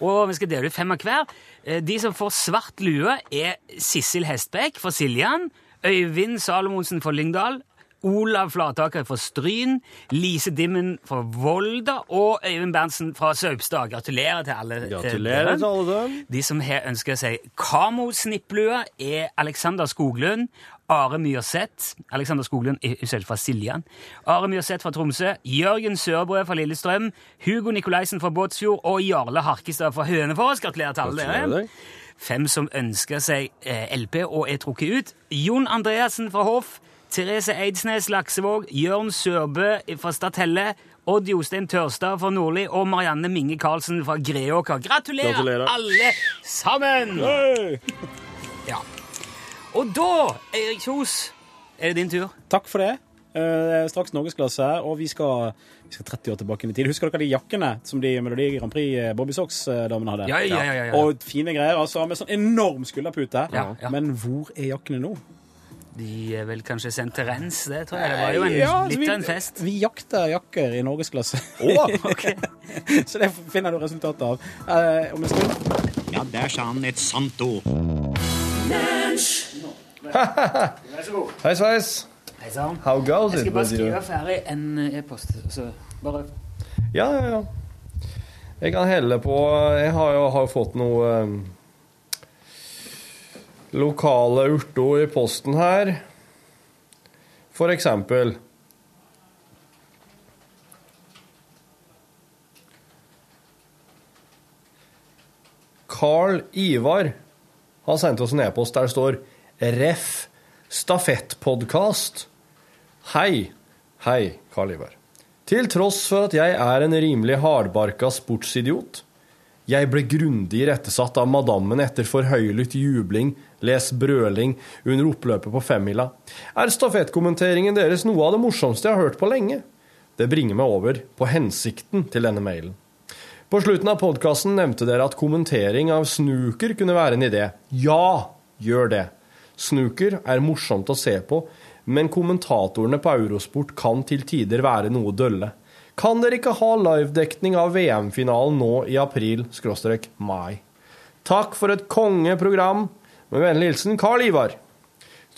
Og vi skal dele ut fem av hver. Eh, De som får svart lue, er Sissel Hestbekk fra Siljan, Øyvind Salomonsen fra Lyngdal, Olav Flataker fra Stryn, Lise Dimmen fra Volda og Øyvind Berntsen fra Saupstad. Gratulerer til alle. Gratulerer til alle dem. De som her ønsker seg Kamo-snipplue, er Alexander Skoglund, Are Myrseth Alexander Skoglund er selv fra Siljan. Are Myrseth fra Tromsø, Jørgen Sørbrød fra Lillestrøm, Hugo Nikolaisen fra Båtsfjord og Jarle Harkestad fra Hønefoss. Gratulerer til alle dere. Fem som ønsker seg eh, LP og er trukket ut. Jon Andreassen fra Hoff, Therese Eidsnes Laksevåg, Jørn Sørbø fra Statelle, Odd Jostein Tørstad fra Nordli og Marianne Minge Karlsen fra Greåker. Gratulerer, Gratulerer. alle sammen! Ja. Og da, Erik Kjos, er det din tur. Takk for det. Eh, Det er straks norgesklasse, og vi skal, vi skal 30 år tilbake i tid. Husker dere de jakkene som de Melodi Grand Prix eh, Bobby Socks-damene hadde? Ja, ja, ja, ja, ja. Og fine greier, altså, med sånn enorm skulderpute. Ja, ja. Men hvor er jakkene nå? De er vel kanskje sendt til rens, det tror jeg. Det var jo en, Ja, altså, litt vi- av en fest. Vi jakter jakker i norgesklasse. *laughs* Å, *laughs* Så det finner du resultatet av eh, om en stund. Ja, der sa han et sant ord. *laughs* Hei, sveis. Hei sann. How goes Jeg skal bare skrive ferdig en eh, e-post. Så bare Ja, ja, ja. Jeg kan helle på Jeg har jo har fått noe um, lokale urto i posten her. For eksempel Carl Ivar har sendt oss en e-post der det står Ref. Stafettpodkast. Hei. Hei, Carl Ivar. Til tross for at jeg er en rimelig hardbarka sportsidiot. Jeg ble grundig irettesatt av madammen etter for høylytt jubling, les brøling, under oppløpet på femmila. Er stafettkommenteringen deres noe av det morsomste jeg har hørt på lenge? Det bringer meg over på hensikten til denne mailen. På slutten av podkasten nevnte dere at kommentering av snooker kunne være en idé. Ja, gjør det. Snooker er morsomt å se på, men kommentatorene på Eurosport kan til tider være noe dølle. Kan dere ikke ha livedekning av VM-finalen nå i april-mai? Takk for et kongeprogram. Med vennlig hilsen Carl Ivar.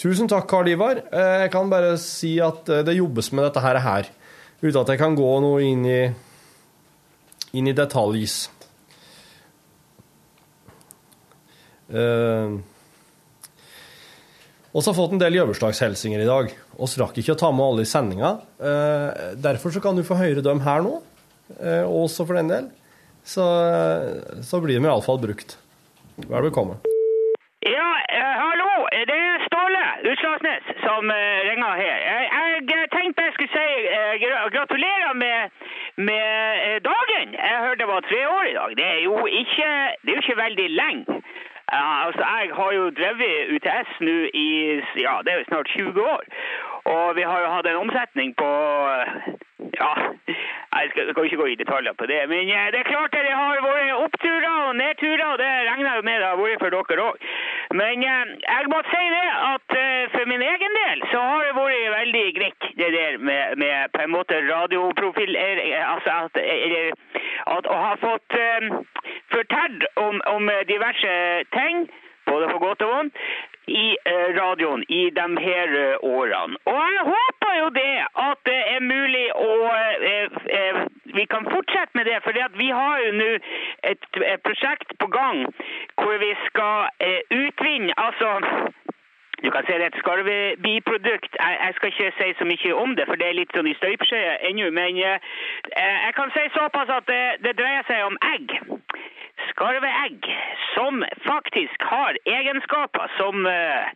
Tusen takk, Carl Ivar. Eh, Jeg kan bare si at eh, det jobbes med dette her, uten at jeg kan gå noe inn i, inn i detaljer. Uh, oss har fått en del jøverslagshilsinger i dag. Vi rakk ikke å ta med alle i sendinga. Eh, derfor kan du få høre dem her nå, eh, og også for den del. Så, så blir de iallfall brukt. Vær bekomme. Ja, eh, hallo. Det er Ståle Utslagsnes som eh, ringer her. Jeg, jeg tenkte jeg skulle si eh, gratulerer med, med eh, dagen. Jeg hørte det var tre år i dag. Det er jo ikke, det er jo ikke veldig lenge. Altså, jeg har jo drevet UTS nå i ja, det er jo snart 20 år. Og vi har jo hatt en omsetning på ja, jeg skal, skal ikke gå i detaljer på det. Men eh, det er klart det har vært oppturer og nedturer, og det regner jeg med det har vært for dere òg. Men eh, jeg må si det at eh, for min egen del så har det vært veldig greit, det der med, med på en måte radioprofil eh, Altså at, at å ha fått eh, fortalt om, om diverse ting, både på godt og vondt, i radioen i de her årene. Og jeg håper jo det at det er mulig å eh, Vi kan fortsette med det, for vi har jo nå et, et prosjekt på gang hvor vi skal eh, utvinne Altså du kan si det er et skarvebiprodukt. Jeg, jeg skal ikke si så mye om det, for det er litt sånn i støpeskjeen ennå. Men eh, jeg kan si såpass at det, det dreier seg om egg. Skarveegg som faktisk har egenskaper som eh,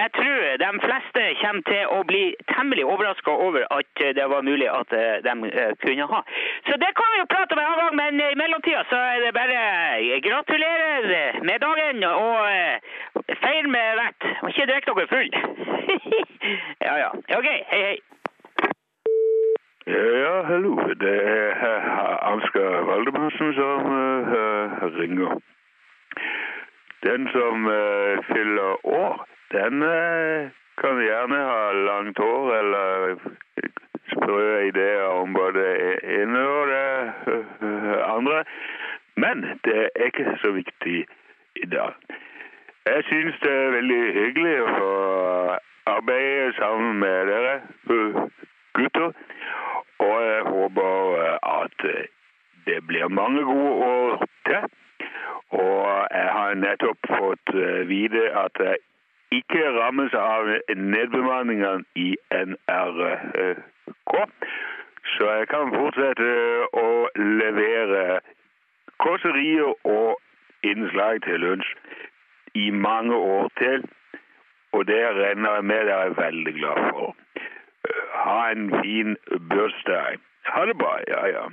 jeg tror de fleste kommer til å bli temmelig overraska over at eh, det var mulig at eh, de eh, kunne ha. Så det kan vi jo prate om en annen gang, men i mellomtida så er det bare eh, gratulerer med dagen og eh, Feil med vett. Må ikke drikke dere full. *laughs* ja, ja. Ok, hei, hei. Ja, hallo. Det er Ansgar Valdemarsen som uh, ringer. Den som uh, fyller år, den eh, kan gjerne ha langt hår eller sprø ideer om både ene og det andre. Men det er ikke så viktig i dag. Jeg syns det er veldig hyggelig å få arbeide sammen med dere gutter. Og jeg håper eh, at eh, det blir mange gode år til. Og jeg har nettopp fått eh, vite at jeg ikke rammes av nedbemanningen i NRK. Så jeg kan fortsette å levere kåserier og innslag til lunsj i mange år til. Og det regner jeg med dere er veldig glad for. Ha en fin bursdag. Ha det bra. Ja, ja.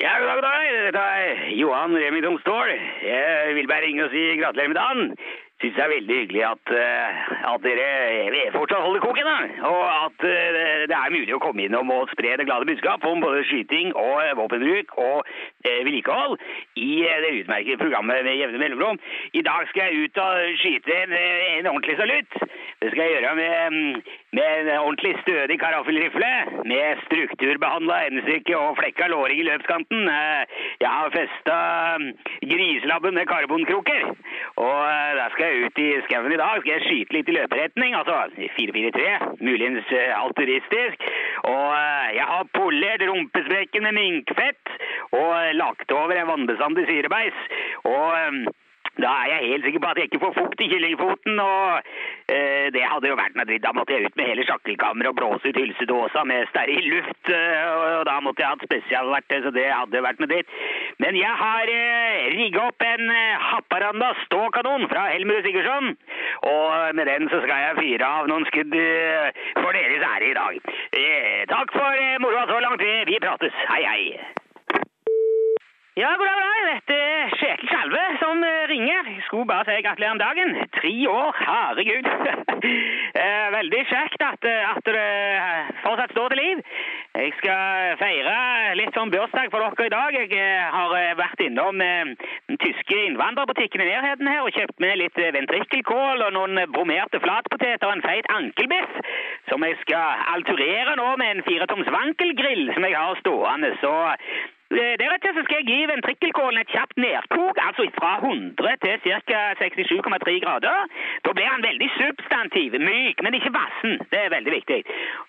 Ja, god dag, god dag. Dette er Johan Remi Ståhl. Jeg vil bare ringe og si gratulerer med dagen. Syns det er veldig hyggelig at, eh, at dere fortsatt holder koken, da. og at eh, det er mulig å komme innom og spre det glade budskap om både skyting og eh, våpenbruk og eh, vedlikehold i eh, det utmerkede programmet med jevne mellomrom. I dag skal jeg ut og skyte en, eh, en ordentlig salutt. Det skal jeg gjøre med, mm, med en ordentlig stødig karaffelrifle, med strukturbehandla endestykke og flekka låring i løpskanten. Eh, Jeg har festa mm, griselabben med karbonkroker, og eh, der skal jeg ut i skauen i dag. Skal jeg skyte litt i løperetning, altså 4-4-3, muligens eh, alturistisk. Og eh, jeg har polert rumpesprekken minkfett og eh, lagt over en vannbestandig syrebeis. Og eh, da er jeg helt sikker på at jeg ikke får fukt i kyllingfoten, og eh, det hadde jo vært dritt. Da måtte jeg ut med hele sjakkelkammeret og blåse ut hylsedåsa med steril luft, eh, og da måtte jeg hatt spesialverktøy, så det hadde vært noe dritt. Men jeg har eh, rigget opp en eh, Haparanda ståkanon fra Helmer Sigurdsson, og med den så skal jeg fyre av noen skudd eh, for deres ære i dag. Eh, takk for eh, moroa så langt. Vi prates. Hei, hei. Ja, god dag, god dag. Dette er Kjetil Salve som eh, ringer. Jeg skulle bare si gratulerer om dagen. Tre år, herregud. *laughs* Eh, Veldig kjekt at, eh, at det fortsatt står til liv. Jeg skal feire litt sånn bursdag for dere i dag. Jeg har vært innom den tyske innvandrerbutikken i nærheten her og kjøpt med litt ventrikkelkål og noen bromerte flatpoteter og en feit ankelbiff som jeg skal alturere nå med en firetoms vankelgrill som jeg har stående. Så Deretter skal jeg gi ventrikkelkålen et kjapt nedkok, altså fra 100 til ca. 67,3 grader. Da blir han veldig substantiv, myk, men ikke vassen. Det er veldig viktig.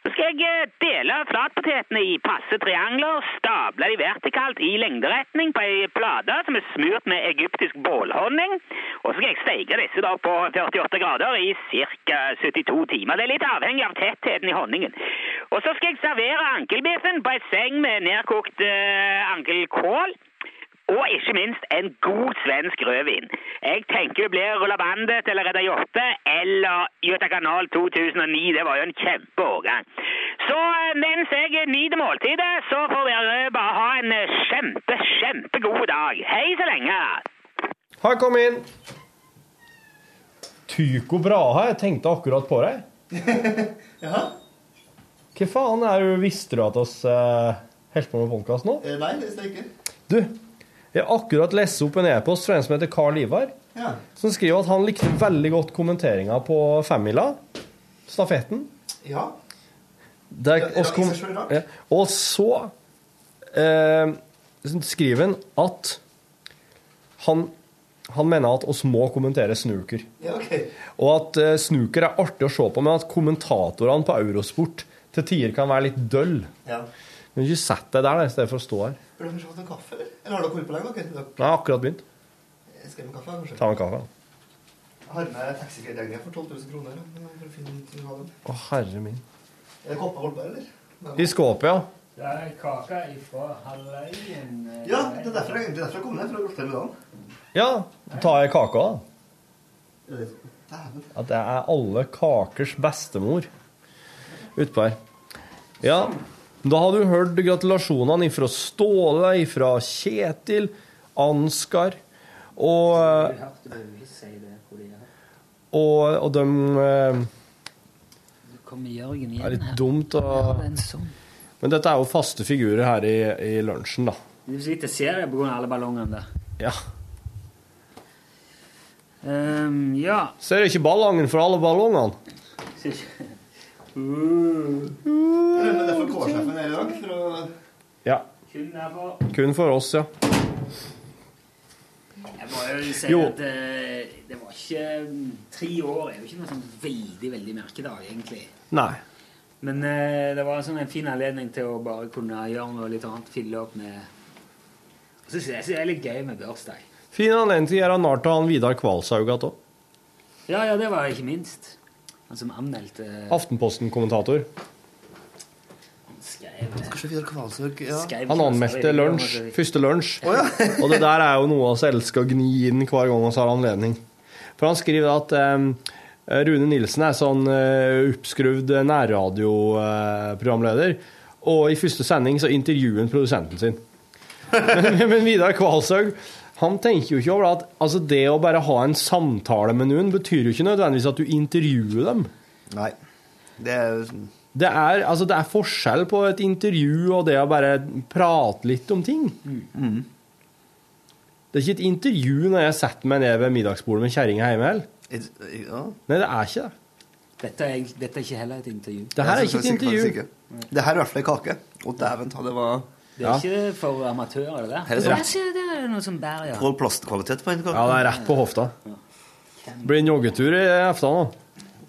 Så skal jeg eh, dele flatpotetene i passe triangler, stable de vertikalt i lengderetning på ei plate som er smurt med egyptisk bålhonning. Og så skal jeg steike disse da på 48 grader i ca. 72 timer. Det er litt avhengig av tettheten i honningen. Og så skal jeg servere ankelbiffen på ei seng med nedkokt eh, ankelkål. Og ikke minst en god svensk rødvin. Jeg tenker det blir Rulla Bandet eller Redda Hjorte eller Göta kanal 2009. Det var jo en kjempeårgang. Så eh, mens jeg nyter måltidet, så får dere bare ha en eh, kjempe, kjempegod dag. Hei så lenge. Hei, kom inn. Tycho Brahe, jeg tenkte akkurat på deg. *laughs* ja? Hva faen er det du, visste du at oss uh, holdt på med podkast nå? Eh, nei, det visste ikke. Du, jeg har akkurat lest opp en e-post fra en som heter Carl Ivar, Ja. som skriver at han likte veldig godt kommenteringa på femmila, stafetten. Ja. Der, Ja, oss kom, ja, og så eh, skriver han at han, han mener at oss må kommentere snooker. Ja, ok. Og at eh, snooker er artig å se på, men at kommentatorene på Eurosport til tider kan være litt døll. Ja. Men ikke sette deg der da, i stedet for å stå her. Burde du fått en kaffe, eller? Eller har dere holdt på lenge, Okay, dere? Jeg har akkurat begynt. Jeg skal med kaffe, kanskje? Ta en kaffe. Jeg har med taxiregninga for 12 000 kroner. For å finne ut å. Å, herre min. Er det kopper holdt på, eller? I skåpet, ja. Det er kake ifra Halleien. Ja, det er derfor jeg, det er derfor jeg kom ned, for å gratulerer med dagen. Ja, tar jeg kake, da. Det- At jeg er alle kakers bestemor utpå her. Ja, da har du hørt gratulasjonene ifra Ståle, ifra Kjetil, Ansgar Og, og, og de eh, Det er litt dumt å. Men dette er jo faste figurer her i, i lunsjen, da. Du sitter og ser på grunn av alle ballongene der. Ja. Um, ja. Ser ikke ballongen for alle ballongene? Men det er for K-sjefen her i dag. For å... Ja. Kun for oss, ja. Jeg må jo si Jo. at eh, det var ikke Tre år er jo ikke noe sånn veldig, veldig merkedag, egentlig. Nei. Men eh, det var sånn en fin anledning til å bare kunne gjøre noe litt annet. Fylle opp med Og så synes jeg det er litt gøy med bursdag. Fin anledning til å gjøre narr av han Vidar Kvalshaug igjen òg. Ja, ja, det var ikke minst. Han som anmeldte Aftenposten-kommentator. Ja. Han anmeldte lunsj, første lunsj. *laughs* og det der er jo noe vi elsker å gni inn hver gang vi har anledning. For han skriver at um, Rune Nilsen er sånn oppskrudd nærradioprogramleder, og i første sending så intervjuer han produsenten sin. *laughs* men, men Vidar Kvalshaug han tenker jo ikke over at altså det å bare ha en samtale med noen betyr jo ikke nødvendigvis at du intervjuer dem. Nei. Det er Det er, altså, det er forskjell på et intervju og det å bare prate litt om ting. Mm. Det er ikke et intervju når jeg setter meg ned ved middagsbordet med kjerringa hjemme. heller. Ja. Nei, det er ikke det. Dette er, dette er ikke heller et intervju. Det her er ikke et intervju. Det her er i hvert fall ei kake. Å, dæven ta, det var Det er ikke for amatører, det der. Er det Jeg ser det er noe som bærer, ja. Pål plastkvalitet på en kake. Ja, det er rett på hofta. Blir en joggetur i aften nå.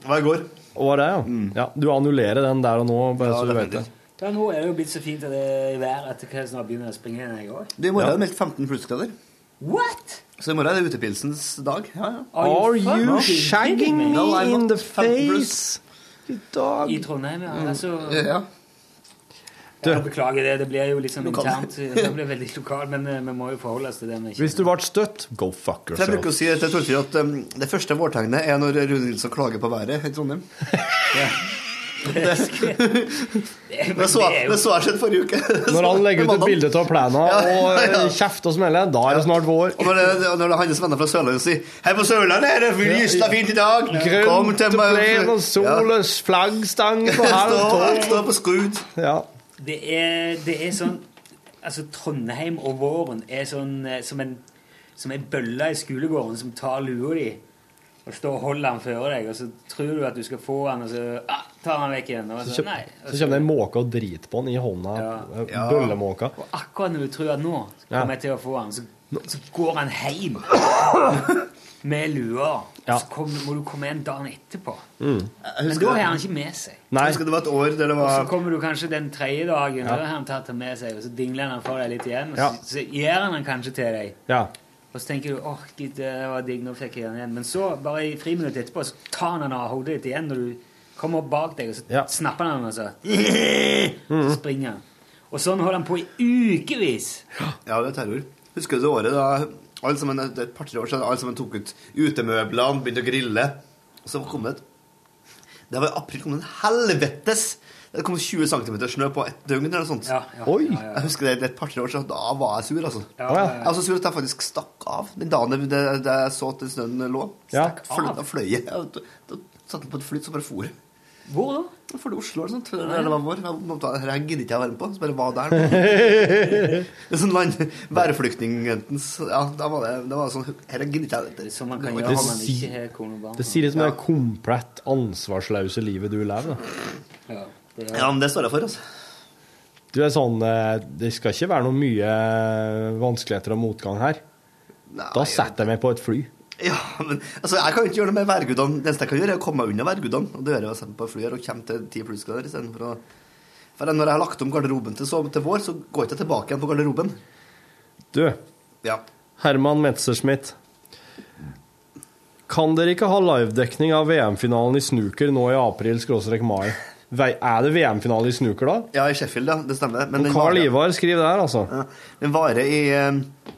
Hva i går? Og var det, ja. ja. Du annullerer den der og nå, bare Ja, så du vet det. Ja, nå er det jo blitt så fint at det er i været at jeg snart begynner å springe igjen, jeg òg. Du, I morgen er det meldt 15 plussgrader. What? Så i morgen er det utepilsens dag. Ja, ja. Are you fucking shagging me? in the face? I dag. I Trondheim, ja. Altså, Ja. Jeg beklager det. Det blir jo liksom Lokal. internt. Det blir veldig lokal, men eh, vi må jo forholde oss til det. Hvis du ble støtt, go fuck yourself. jeg bruker å si til Torfinn at um, det første vårtegnet er når Rune Nilsson klager på været i Trondheim. *laughs* Det, det, så, det så jeg skjedd forrige uke. Når han legger ut et bilde av plena Ja, og *laughs* ja, ja. eh, kjefter og smeller, da er det snart vår. Og når, det, når det hans venner fra Sørlandet sier Her på Sørlandet er det lyst og fint i dag. Kom Grønt til og meg. plen og sol og flaggstang på *laughs* halv tolv. stå på skrud. Ja. Det er, det er sånn Altså, Trondheim og våren er sånn eh, som en, som en bølle i skolegården som tar lua di og står og holder den før deg, og så tror du at du skal få den, og så ah, tar han vekk igjen. Og Så, så, nei. Og så kommer det en måke og driter på den i hånda. Ja. Bøllemåka. Og akkurat når du tror at nå Ja. kommer jeg til å få han, så, så går han hjem *coughs* med lua. Ja. Så kom, må du komme igjen dagen etterpå. Mm. Men da har han ikke med seg. Nei. Jeg husker det var et år der det var... Og så kommer du kanskje den tredje dagen, Ja. og da har han tatt det med seg, og så dingler han for deg litt igjen, og Ja. så, så gir han den kanskje til deg. Ja. Og så tenker du åh, gitt, det var digg, nå fikk jeg den igjen. Men så, bare i friminuttet etterpå, så tar han den av hodet ditt igjen når du kommer opp bak deg, og så Ja. snapper han den, og så *laughs* så springer han. Og sånn holder han på i ukevis. Ja, det er terror. Husker du det året da alle sammen, det er et par-tre år siden alle sammen tok ut utemøblene, begynte å grille? Og så kom det et Det var i april kom det en helvetes Det kom 20 cm snø på et døgn eller noe sånt. Oi! Jeg husker det, det er et par-tre år siden. Da var jeg sur, altså. Ja, ja, ja. Jeg var så sur at jeg faktisk stakk av den dagen jeg, jeg så at snøen lå. Ja. Stakk fløy, da fløy jeg. Da, satt satte jeg på et flytt så bare for jeg. Hvor da? For Oslo eller sånt. Eller det var. Jeg gidder ikke jeg være med på. Så bare var der. *laughs* Det er sånn land, værflyktningens Ja, da var det, det var sånn Her gidder ikke jeg. Det, Så man kan gjøre det si-. Det sier litt om det komplett ansvarsløse livet du lever. Da. Ja, det Ja, men det står jeg for, altså. Du er sånn eh, Det skal ikke være noe mye vanskeligheter og motgang her. Nei, Da setter jeg meg på et fly. Ja, men altså, Jeg kan ikke gjøre noe med værgudene. Det eneste jeg kan gjøre, er å komme meg unna værgudene. Og det gjør jeg å sette på flyet og komme til 10 plussgrader istedenfor å For når jeg har lagt om garderoben til, så, til vår, så går jeg ikke tilbake igjen på garderoben. Du, Ja. Herman Metzersmith. Kan dere ikke ha livedekning av VM-finalen i snooker nå i april-mai? Er det VM-finale i snooker da? Ja, i Sheffield, ja. Det stemmer. Men Carl Ivar skriver der, altså. Ja, den varer i, eh,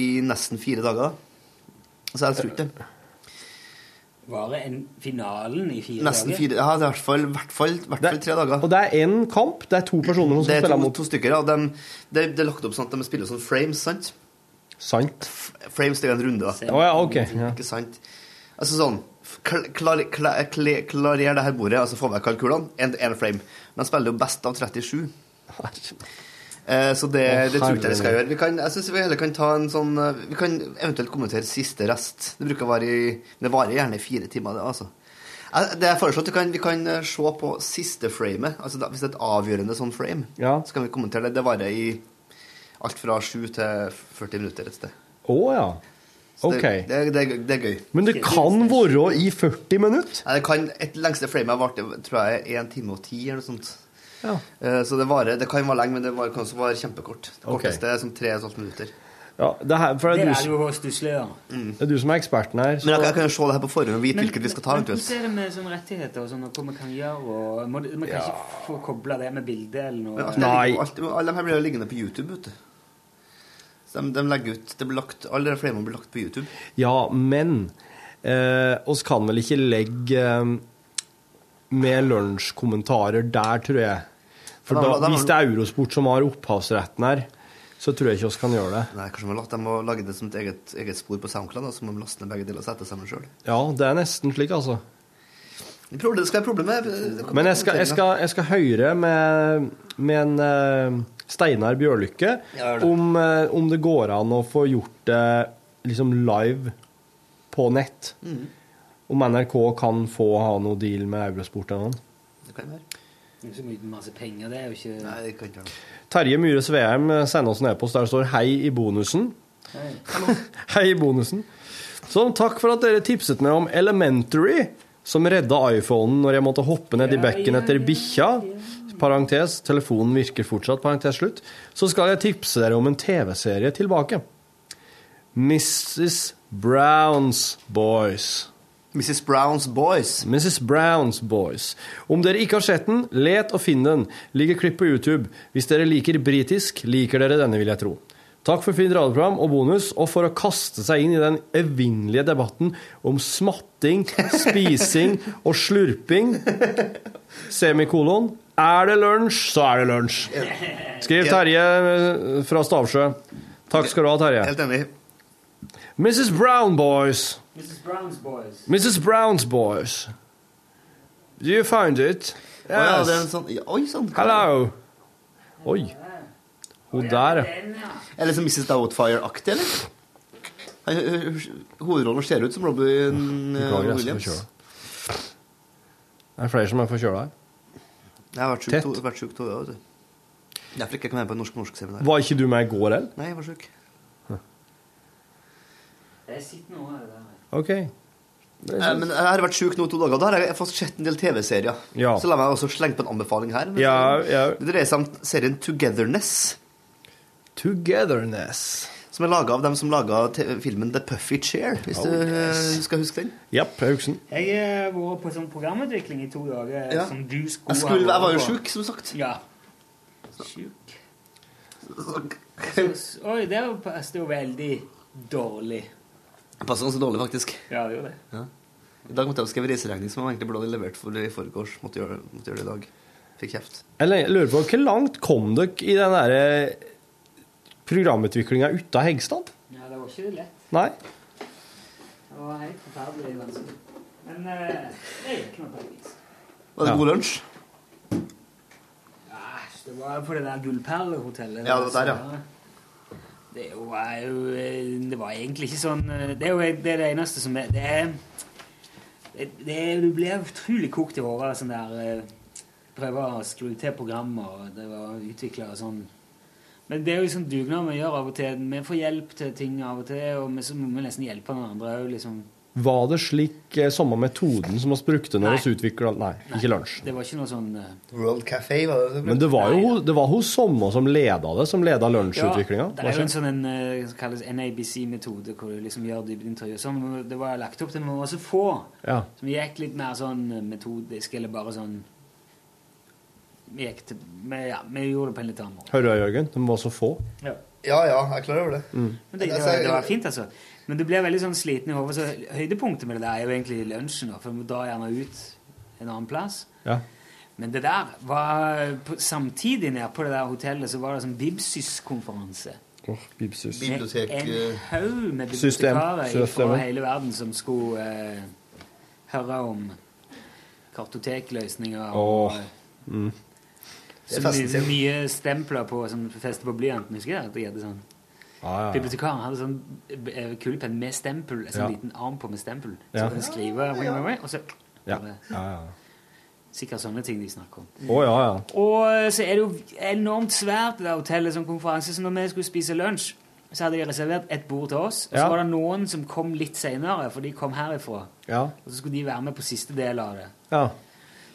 i nesten fire dager. Så jeg tror ikke det. Varer en finalen i fire Nesten dager? fire Ja, det er i hvert fall, hvert fall, hvert fall tre dager. Og det er én kamp. Det er to personer som Det er to, mot to stykker, ja. De, det, det er lagt opp sånn at de spiller sånn frames, sant? Sant. Frames det er en runde, da. Å ja, ok, ja. Ikke sant? Altså sånn klar, klar, klar, Klarer det her bordet, altså få vekk kalkulene, én frame. Men de spiller jo best av 37. Eh, så det, det tror jeg ikke jeg skal gjøre. Vi kan, jeg synes vi heller kan ta en sånn eh, Vi kan eventuelt kommentere siste rest. Det bruker å vare i Det varer gjerne i fire timer, det, altså. Eh, Det er foreslått vi kan, vi kan se på siste framet. Altså da, hvis det er et avgjørende sånn frame, så kan vi kommentere det. Det varer i alt fra 7 til 40 minutter et sted. Å ja. OK. Det, det, det, det er gøy. Men det kan være i 40 minutter? Nei, det kan, et lengste frame har vart tror jeg, 1 time og 10 eller noe sånt. Ja. Eh, Så det, varer, det kan være lenge, men det var, kan også være kjempekort. Det korteste korteste er sånn 3,5 minutter. Ja, det, her, for det, Det er du, jo hos stusslig, da. Mm. det er du som er eksperten her. Men jeg, kan- jeg kan jo se det her på forhånd og vite hvilket vi skal ta. men hvordan er det med sånne rettigheter og sånn, og hva man kan gjøre? Og, må, man kan ikke få kobla det med bildet eller noe? Alt Nei. alt, alle de her blir jo liggende på YouTube, vet du. Så de, de legger ut, det blir lagt, Alle de må blir lagt på YouTube. Ja, men eh, oss kan vel ikke legge eh, med lunsjkommentarer der, tror jeg. For Da- hvis det er Eurosport som har opphavsretten her, så tror jeg ikke oss kan gjøre det. Nei, Kanskje vi de må lage det som et eget, eget spor på SoundCloud, da, så må vi laste ned begge deler og sette sammen sjøl. Ja, det er nesten slik, altså. Det skal være problemet. Men jeg skal, jeg skal, jeg skal høre med, med en uh, Steinar Bjørlykke Ja, det. om, uh, om det går an å få gjort det liksom live på nett. Mm. Om NRK kan få ha noe deal med Eurosport eller noe. Det kan være. Det er så mye masse penger, det er jo ikke Nei, det kan ikke være. Terje Myhre Sveheim sender oss en e-post der det står 'Hei' i bonusen. Hei, *laughs* Hei i bonusen. Sånn, takk for at dere tipset meg om Elementary, som redda iPhonen når jeg måtte hoppe ned i bekken etter bikkja. Parentes, telefonen virker fortsatt, parentes slutt. Så skal jeg tipse dere om en TV-serie tilbake. Mrs. Browns Boys. Mrs. Browns Boys. Mrs. Browns Boys. Om dere ikke har sett den, let og finn den. Ligger klipp på YouTube. Hvis dere liker britisk, liker dere denne, vil jeg tro. Takk for fint radioprogram og bonus, og for å kaste seg inn i den evinnelige debatten om smatting, *laughs* spising og slurping. Semikolon. Er det lunsj, så er det lunsj. Skriv Terje eh, fra Stavsjø. Takk skal du ha, Terje. Helt enig. Mrs. Brown Boys. Mrs. Brown's Boys. Mrs. Brown's Boys. Do you find it? Å ja, det er en sånn, oi sann. Hello. Oi. Hun der, ja. Er det som Mrs. Doubtfire-aktig, eller? Hovedrollen ser ut som Robin Beklager, er Williams. Det er flere som er forkjøla her. Jeg har vært sjuk to, sjuk to år. Derfor ikke jeg kan være på norsk-norsk seminar. Var ikke du med i går, eller? Nei, jeg var sjuk. Jeg sitter nå her. OK. Eh, Men jeg har vært sjuk nå to dager. Da har jeg fått sett en del TV-serier. Ja. Så la meg også slenge på en anbefaling her. Men Ja, ja. Det dreier seg om serien Togetherness. Togetherness. Som er laga av dem som laga filmen The Puffy Chair, hvis Oh, du eh, yes. skal huske den. Japp, jeg har vært på sånn programutvikling i to dager. Ja. Som du skulle Jeg, skulle, ha jeg var jo vært på. sjuk, som sagt. Ja. Sjuk. Så- Oi, det var- passet jo veldig dårlig. Det passer ganske dårlig, faktisk. Ja, det gjorde det. Ja. I dag måtte jeg skrive reiseregning som jeg egentlig burde levert for i forgårs. Måtte gjøre, måtte gjøre det i dag. Fikk kjeft. Jeg lurer på hvor langt kom dere i den derre programutviklinga uta Hegstad? Ja, det var ikke lett. Nei? Det var helt forferdelig vanskelig. Men eh, det gikk nå vis. Var det Ja. god lunsj? Ja, det var på det der Gullperlehotellet. Ja, det var der, ja. Det var jo eh, Det var egentlig ikke sånn eh, Det er jo det, er det eneste som er Det det, det Du blir utrolig kokt i hodet av sånn der eh, Prøve å skru til programmer, og det var utvikla sånn Men det er jo sånn dugnad vi gjør av og til. Vi får hjelp til ting av og til, og vi så må vi nesten hjelpe noen andre òg, liksom. Var det slik eh, samme metoden som vi brukte når vi utvikla Nei, ikke lunsj. Det var ikke noe sånn uh... World Café, var det Men det var jo det var hun samme som leda det, som leda lunsjutviklinga. Ja, det er jo en sånn en, eh, som kalles NABC-metode, hvor du liksom gjør dybdeintervju. Sånn, det var lagt opp til vi var så få, Ja. som gikk litt mer sånn metodisk, eller bare sånn Vi gikk til vi, Ja, vi gjorde det på en litt annen måte. Hører du, Jørgen? De var så få. Ja. Ja, ja, jeg er klar over det. Mm. Men det, det, var, det var fint, altså. Men du blir veldig sånn sliten i hodet. Så høydepunktet med det der er jo egentlig lunsjen, da, for vi drar gjerne ut en annen plass. Ja. Men det der var på, Samtidig nede på det der hotellet så var det sånn Bibsys-konferanse. Åh, Bibsys. Bibliotek, En eh, haug med System. bibliotekarer fra hele verden som skulle eh, høre om kartotekløsninger og eh, mm. så mye, mye stempler på som fester på blyanten. Husker jeg at de hadde sånn Ja, ja. Bibliotekaren hadde sånn eh, kulepenn med stempel, en sånn liten arm på med stempel. Så Ja. du skrive, og så Ja. ja. Sikkert sånne ting de snakker om. Å, ja, ja. Og eh, så er det jo enormt svært, det der hotellet som konferanse. Så når vi skulle spise lunsj, så hadde de reservert et bord til oss. Og så Ja. var det noen som kom litt seinere, for de kom herifra. Ja. Og så skulle de være med på siste del av det. ja.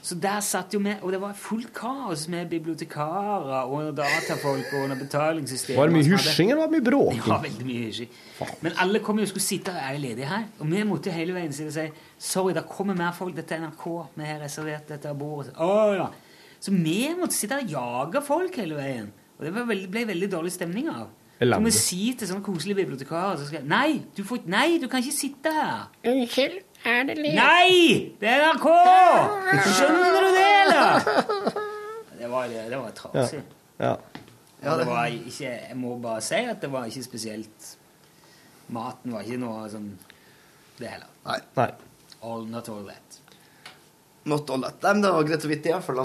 Så der satt jo vi, og det var fullt kaos med bibliotekarer og datafolk og betalingssystemer. Var det mye og så hadde- hysjing, eller var det mye bråking? Ja, veldig mye hysjing. Men alle kom jo og skulle sitte og Er ledige ledig her? Og vi måtte jo hele veien sitte og si Sorry, det kommer mer folk. Dette er NRK. Vi har reservert dette bordet. Å, ja. Så vi måtte sitte og jage folk hele veien. Og det veldig, ble veldig dårlig stemning av. Så må vi si til sånne koselige bibliotekarer så skal, jeg, Nei, du får, nei, du kan ikke sitte her. Unnskyld, er det ledig? Nei! Det er NRK! Skjønner du det, eller? *laughs* Det var, det var trasig. Ja. Ja, det var ikke, jeg må bare si at det var ikke spesielt Maten var ikke noe sånn Det heller. Nei. Nei. All, not all that. Not all that. Nei, men det var greit å vite, iallfall.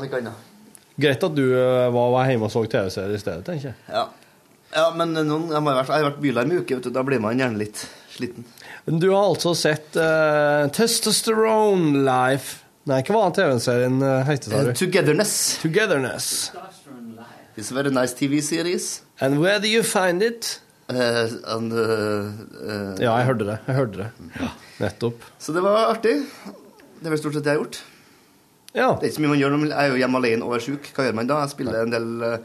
Greit at du eh, var, var hjemme og så TV-serier i stedet, tenker jeg. Ja. ja, men noen, jeg, må vært, jeg har vært bylarm i uke, vet du. Da blir man gjerne litt sliten. Men Du har altså sett uh, Testosterone Life Nei, hva var den TV-serien uh, het? sa du? Eh, Togetherness. Togetherness. It's a very nice TV series. And where do you find it? Uh, and, eh, eh, Ja, jeg hørte det. Jeg hørte det. Ja, nettopp. Så det var artig. Det er vel stort sett det jeg har gjort. Ja. Det er ikke så mye man gjør når man er jo hjemme alene og er sjuk. Hva gjør man da? Jeg spiller en del eh,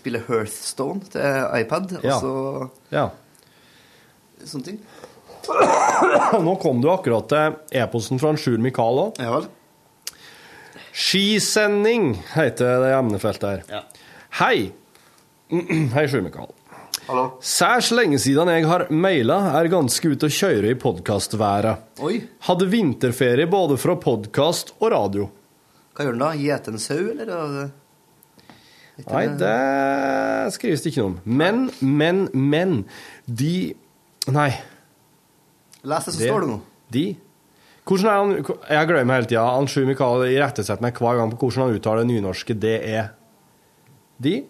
spiller Hearthstone til iPad, og Ja. så Ja. sånne ting. Nå kom du akkurat til e-posten fra Sjur Mikael òg. Ja vel. Skisending heter det emnefeltet her. Ja. Hei. *clears throat* Hei, Sjur Mikael. Hallo. Særs lenge siden jeg har maila, er ganske ute å kjøre i podkastværet. Hadde vinterferie både fra podkast og radio. Hva gjør den da? Gjete en sau, eller? Er Nei, det skrives det ikke noe om. Men, men, men De Nei. Les det som står det nå. De hvordan er han, Jeg glemmer hele tida. Han Sjur Mikael irettesetter meg hver gang på hvordan han uttaler det nynorske det er. De?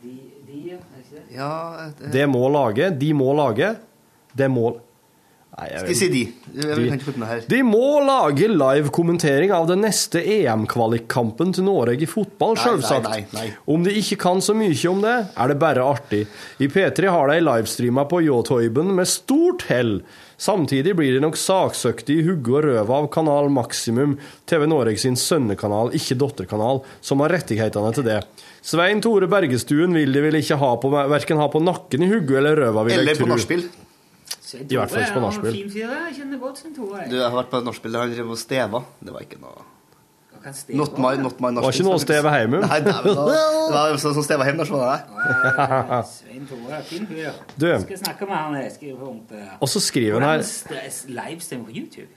De, de, er ikke det? Ja, det, Det må lage. De må lage. Det må Nei, Skal jeg si de? Jeg De. De må lage live-kommentering av den neste EM-kvalikkampen til Norge i fotball, sjølsagt. Om de ikke kan så mye om det, er det bare artig. I P3 har de livestreama på Jåtoiben med stort hell. Samtidig blir de nok saksøkte i hugget og røva av Kanal Maximum, TV Norge sin sønnekanal, ikke dotterkanal, som har rettighetene til det. Svein Tore Bergestuen vil de vel ikke ha på, verken ha på nakken i hugget eller røva, vil Eller jeg på tro. nachspiel. Svein I hvert fall ikke på nachspiel. Du, jeg har vært på nachspiel der han drev og steva. Det var ikke noe Not my, not my Var ikke noe å steve hjemme? Nei, nei, men da, *laughs* det var sånn som steva hjem, da skjønner jeg. Svein Tore, fin fyr. Du. Skal snakke med han skriver om det. Og så skriver han her Livestream på YouTube?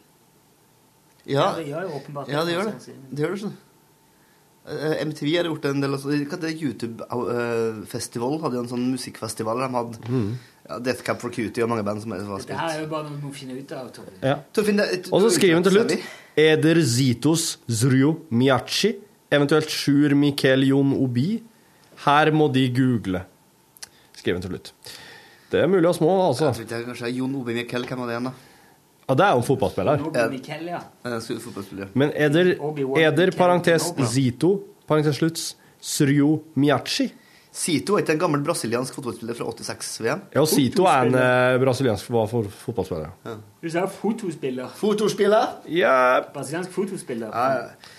Ja, Ja, det gjør jo åpenbart ja, det gjør det, det. Det gjør det, sånn. Eh, MTV har gjort en del Hva det? YouTube-festival hadde jo en sånn musikkfestival. De hadde mm. ja, Death Cab for Cutie og mange band som var Dette Det her er jo bare noe vi må finne ut av. Torfinn. Ja. Og så skriver hun til slutt. Eder Zitos Zryo Miachi, eventuelt Sjur Mikel Jon Obi. Her må de google. Skriver hun til slutt. Det er mulig å små, altså. Jeg tror ikke, kanskje Jon Obi Mikel, hvem var det igjen, da? Ja, det er jo en fotballspiller. Mikkel, ja. Fotballspiller. Men Eder, Eder parentes. Zito, parentes slutt, Sryo Miachi. Sito er ikke en gammel brasiliansk fotballspiller fra 86-VM? Ja, og Zito er en eh, brasiliansk fotballspiller. Ja. Du sa fotospiller. Fotospiller? Ja. Brasiliansk fotospiller. Ja, ja.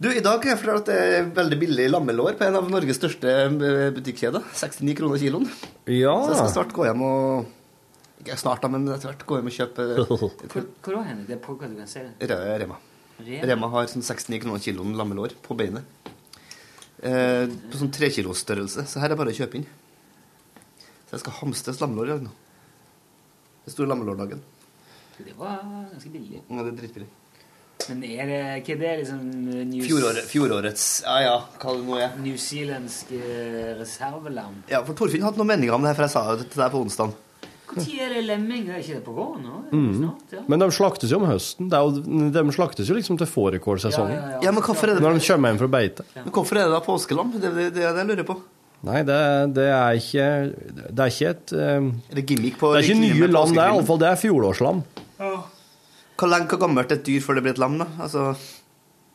Du, I dag kan jeg fortelle at det er veldig billig lammelår på en av Norges største eh, butikkjeder. 69 kroner kiloen. Ja. Så jeg skal snart gå hjem og Ikke snart, da, men etter hvert jeg med og kjøpe *laughs* Hvor, hvor da henne? Det er på hva du kan se Rema. Rema. Rema har sånn 69 kroner kiloen lammelår på beinet. Eh, på sånn trekilosstørrelse. Så her er det bare å kjøpe inn. Så jeg skal hamstes lammelår i dag nå. Det er store lammelårdagen. Det var ganske billig. Ja, det er dritbillig. Men er det ikke det liksom eh, New, Fjoråret, fjorårets Ja ja, hva det nå er. New Zealandsk eh, reservelam? Ja, for Torfinn hadde noen meninger om det her, for jeg sa det til deg på onsdag. Når er det lemming? Er ikke det på våren nå? Mm. Men de slaktes jo om høsten. Jo, de slaktes jo liksom til fårikålsesongen. Ja, ja, ja. Ja, men hvorfor er det Når de kommer hjem fra beite. Men hvorfor er det da påskelam? Det er det, det, det jeg lurer på. Nei, det, det er ikke Det er ikke et um, Er det gimmick på Det er ikke nye lam, det er iallfall fjorårslam. Hvor lenge hvor gammelt er et dyr før det blir et lam, da? Altså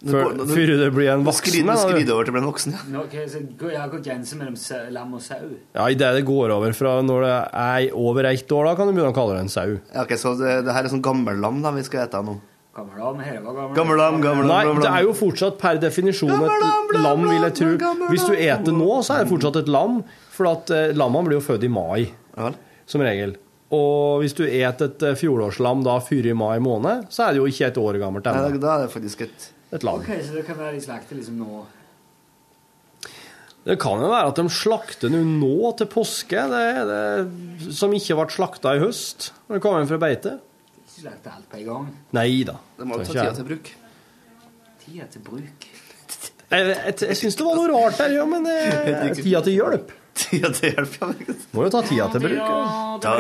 Før- før det blir en voksen, Skrider, eller? over til å bli en voksen, ja. Nå, okay, så går jeg går grensen mellom lam og sau? Ja, Idet det går over fra når det er over ett år, da kan du begynne å kalle det en sau. ja ok, Så det, det her er sånn gammellam vi skal ete nå? Gammel lam? Her var gammel Gammel lam, gammel lam, Nei, det er jo fortsatt per definisjon et lam, vil jeg tro. Hvis du eter nå, så er det fortsatt et lam, for at eh, lammene blir jo født i mai, som regel. Og hvis du et et eh, fjorårslam da før i mai måned, så er det jo ikke et år gammelt ennå. da er det faktisk et Et lag. Ok, Så det kan være de slakter liksom nå? Det kan jo være at de slakter nå til påske, det, det, som ikke ble slakta i høst, når det kom inn fra beite. Ikke slakter alt på en gang? Nei da. Det må jo ta tida til bruk. Tida til bruk? Jeg, jeg, jeg syns det var noe rart der, ja, men eh, *laughs* tida til hjelp. Tida til hjelp, ja. Må jo ta tida til bruk. ja. Ta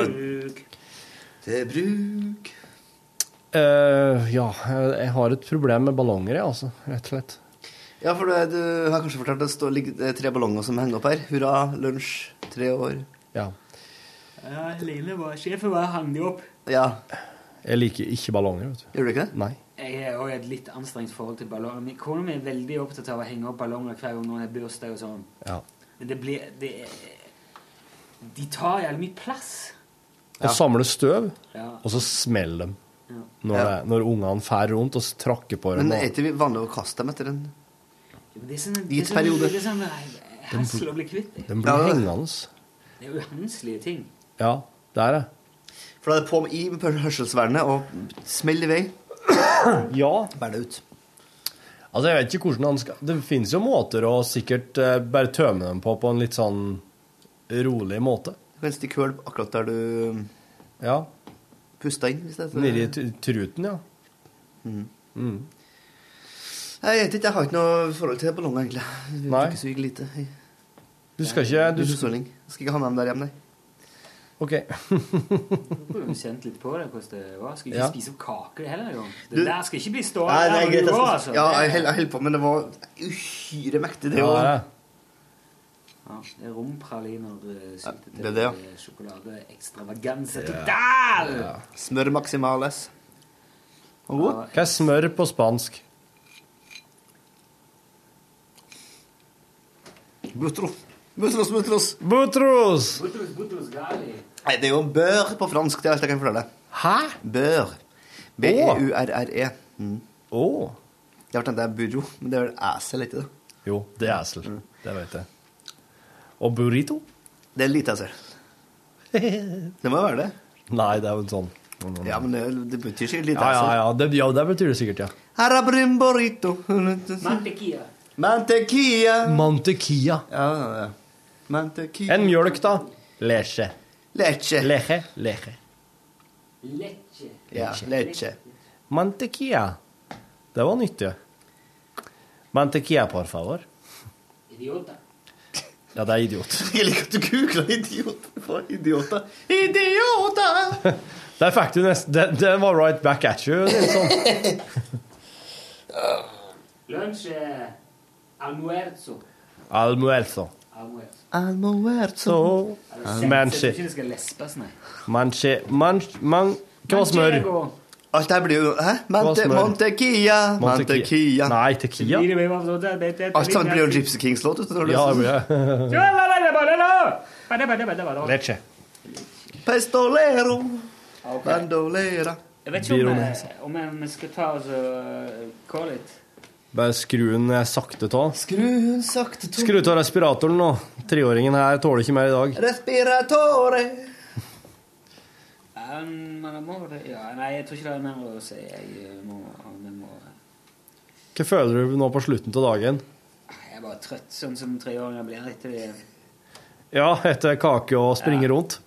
til bruk Eh, ja, jeg har et problem med ballonger, jeg, altså. Rett og slett. Ja, for du, du har kanskje fortalt at det ligger- er tre ballonger som henger opp her. Hurra, lunsj, tre år. Ja. Ja, Line var sjefen var hang de opp. Ja. Jeg liker ikke ballonger, vet du. Gjør du ikke det? Nei. Jeg har også et litt anstrengt forhold til ballonger. Min kone er veldig opptatt av å henge opp ballonger hver gang noen har bursdag og sånn. Ja. Men det blir det De tar jævlig mye plass. Og samler støv, Ja. og så smeller dem. Når, Ja. det, når ungene fær rundt og trakker på dem. Men er det ikke vanlig å kaste dem etter en Men Det sånn, det Gitt er sånn, periode. Det er sånn eh, hassle å bli kvitt dem. De blir hengende. Det er uhandslige ting. Ja, det er det. For da er det på med i hørselsvernet og smell i vei. *coughs* Ja. Bær det ut. Altså, jeg vet ikke hvordan han skal Det finnes jo måter å sikkert eh, bare tømme dem på på en litt sånn rolig måte. Du kan stikke hull akkurat der du Ja. Puster inn. Hvis det er Nedi truten, ja. Mm. Mm. Jeg vet ikke, jeg har ikke noe forhold til ballonger, egentlig. Jeg Nei. bruker så lite. Jeg, Du skal ikke du, skal... Jeg skal ikke ha med dem der hjemme, nei. OK. Du burde jo kjent litt på det, hvordan det var. Skal ikke Ja. spise opp kaker heller en gang. Det der skal ikke bli stående Nei, det der er hvor greit. du skal, altså. ja, jeg Det- jeg holder på, men det var uhyre mektig. Det, Ja, var, det er det. Ja, det er rompraliner, eh, syltetøy, det er det, ja. eh, sjokolade, ekstravaganse total! Smør maximales. Hva er smør på spansk? Butro. Butros, butros. Butros! Butros, butros gali. Nei, det er jo bør på fransk. Det er alt jeg kan fortelle. Hæ? Bør. B-e-u-r-r-e. Mm. Oh. Jeg har tenkt det er burro, men det er vel æsel, ikke det? Jo, det er esel. Det vet jeg. Og burrito? Det er lite altså. *laughs* Det må jo være det. Nei, det er jo en sånn. Ja, men det, det betyr sikkert lite Ja, ja, ja. Det, ja, det betyr det sikkert, ja. Harabrim burrito. Mantequilla. Mantequilla. Mantequilla. Ja, ja, ja. Mantequilla. En mjølk, da? Leche. Leche. Leche. Leche. Leche. Ja, leche. Mantequilla. Det var nyttig. Mantequilla, por favor. Idiota. Ja, det er idiot. *laughs* Jeg liker at du googler idiot for idioter. Idioter! *laughs* Der fikk du nesten Den, den var right back at you. Nilsson. Lunsj er *laughs* almuerzo. Almuerzo. Almuerzo. Manche. Det nei. Manche Manch... Man... Alt det her blir jo Hæ? Mante, Montekia, Montekia Nei, Tekia Alt sammen blir jo en Gypsy Kings-låt. Ja, det blir det. *laughs* Leche. Pestolero. Ok. Bandolera. Jeg vet ikke om, vi skal ta oss og call it. Bare skru den eh, sakte av. Skru den sakte av. Skru av respiratoren nå. Treåringen her tåler ikke mer i dag. Respiratore. Men jeg må det ja, Nei, jeg tror ikke det er mer å si. Jeg eh, må, jeg må Hva føler du nå på slutten av dagen? Jeg er bare trøtt, sånn som treåringer blir etter det. Ja, etter kake og springe rundt?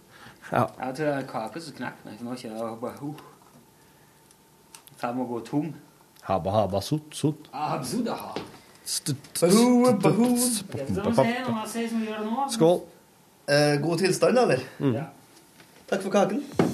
Ja. Jeg tror det er kake som knakk meg, nå kjenner jeg bare uh, Ferd med å gå tom. Habba, habba, sot, sot. Skål. Eh, god tilstand, eller? Takk for kaken.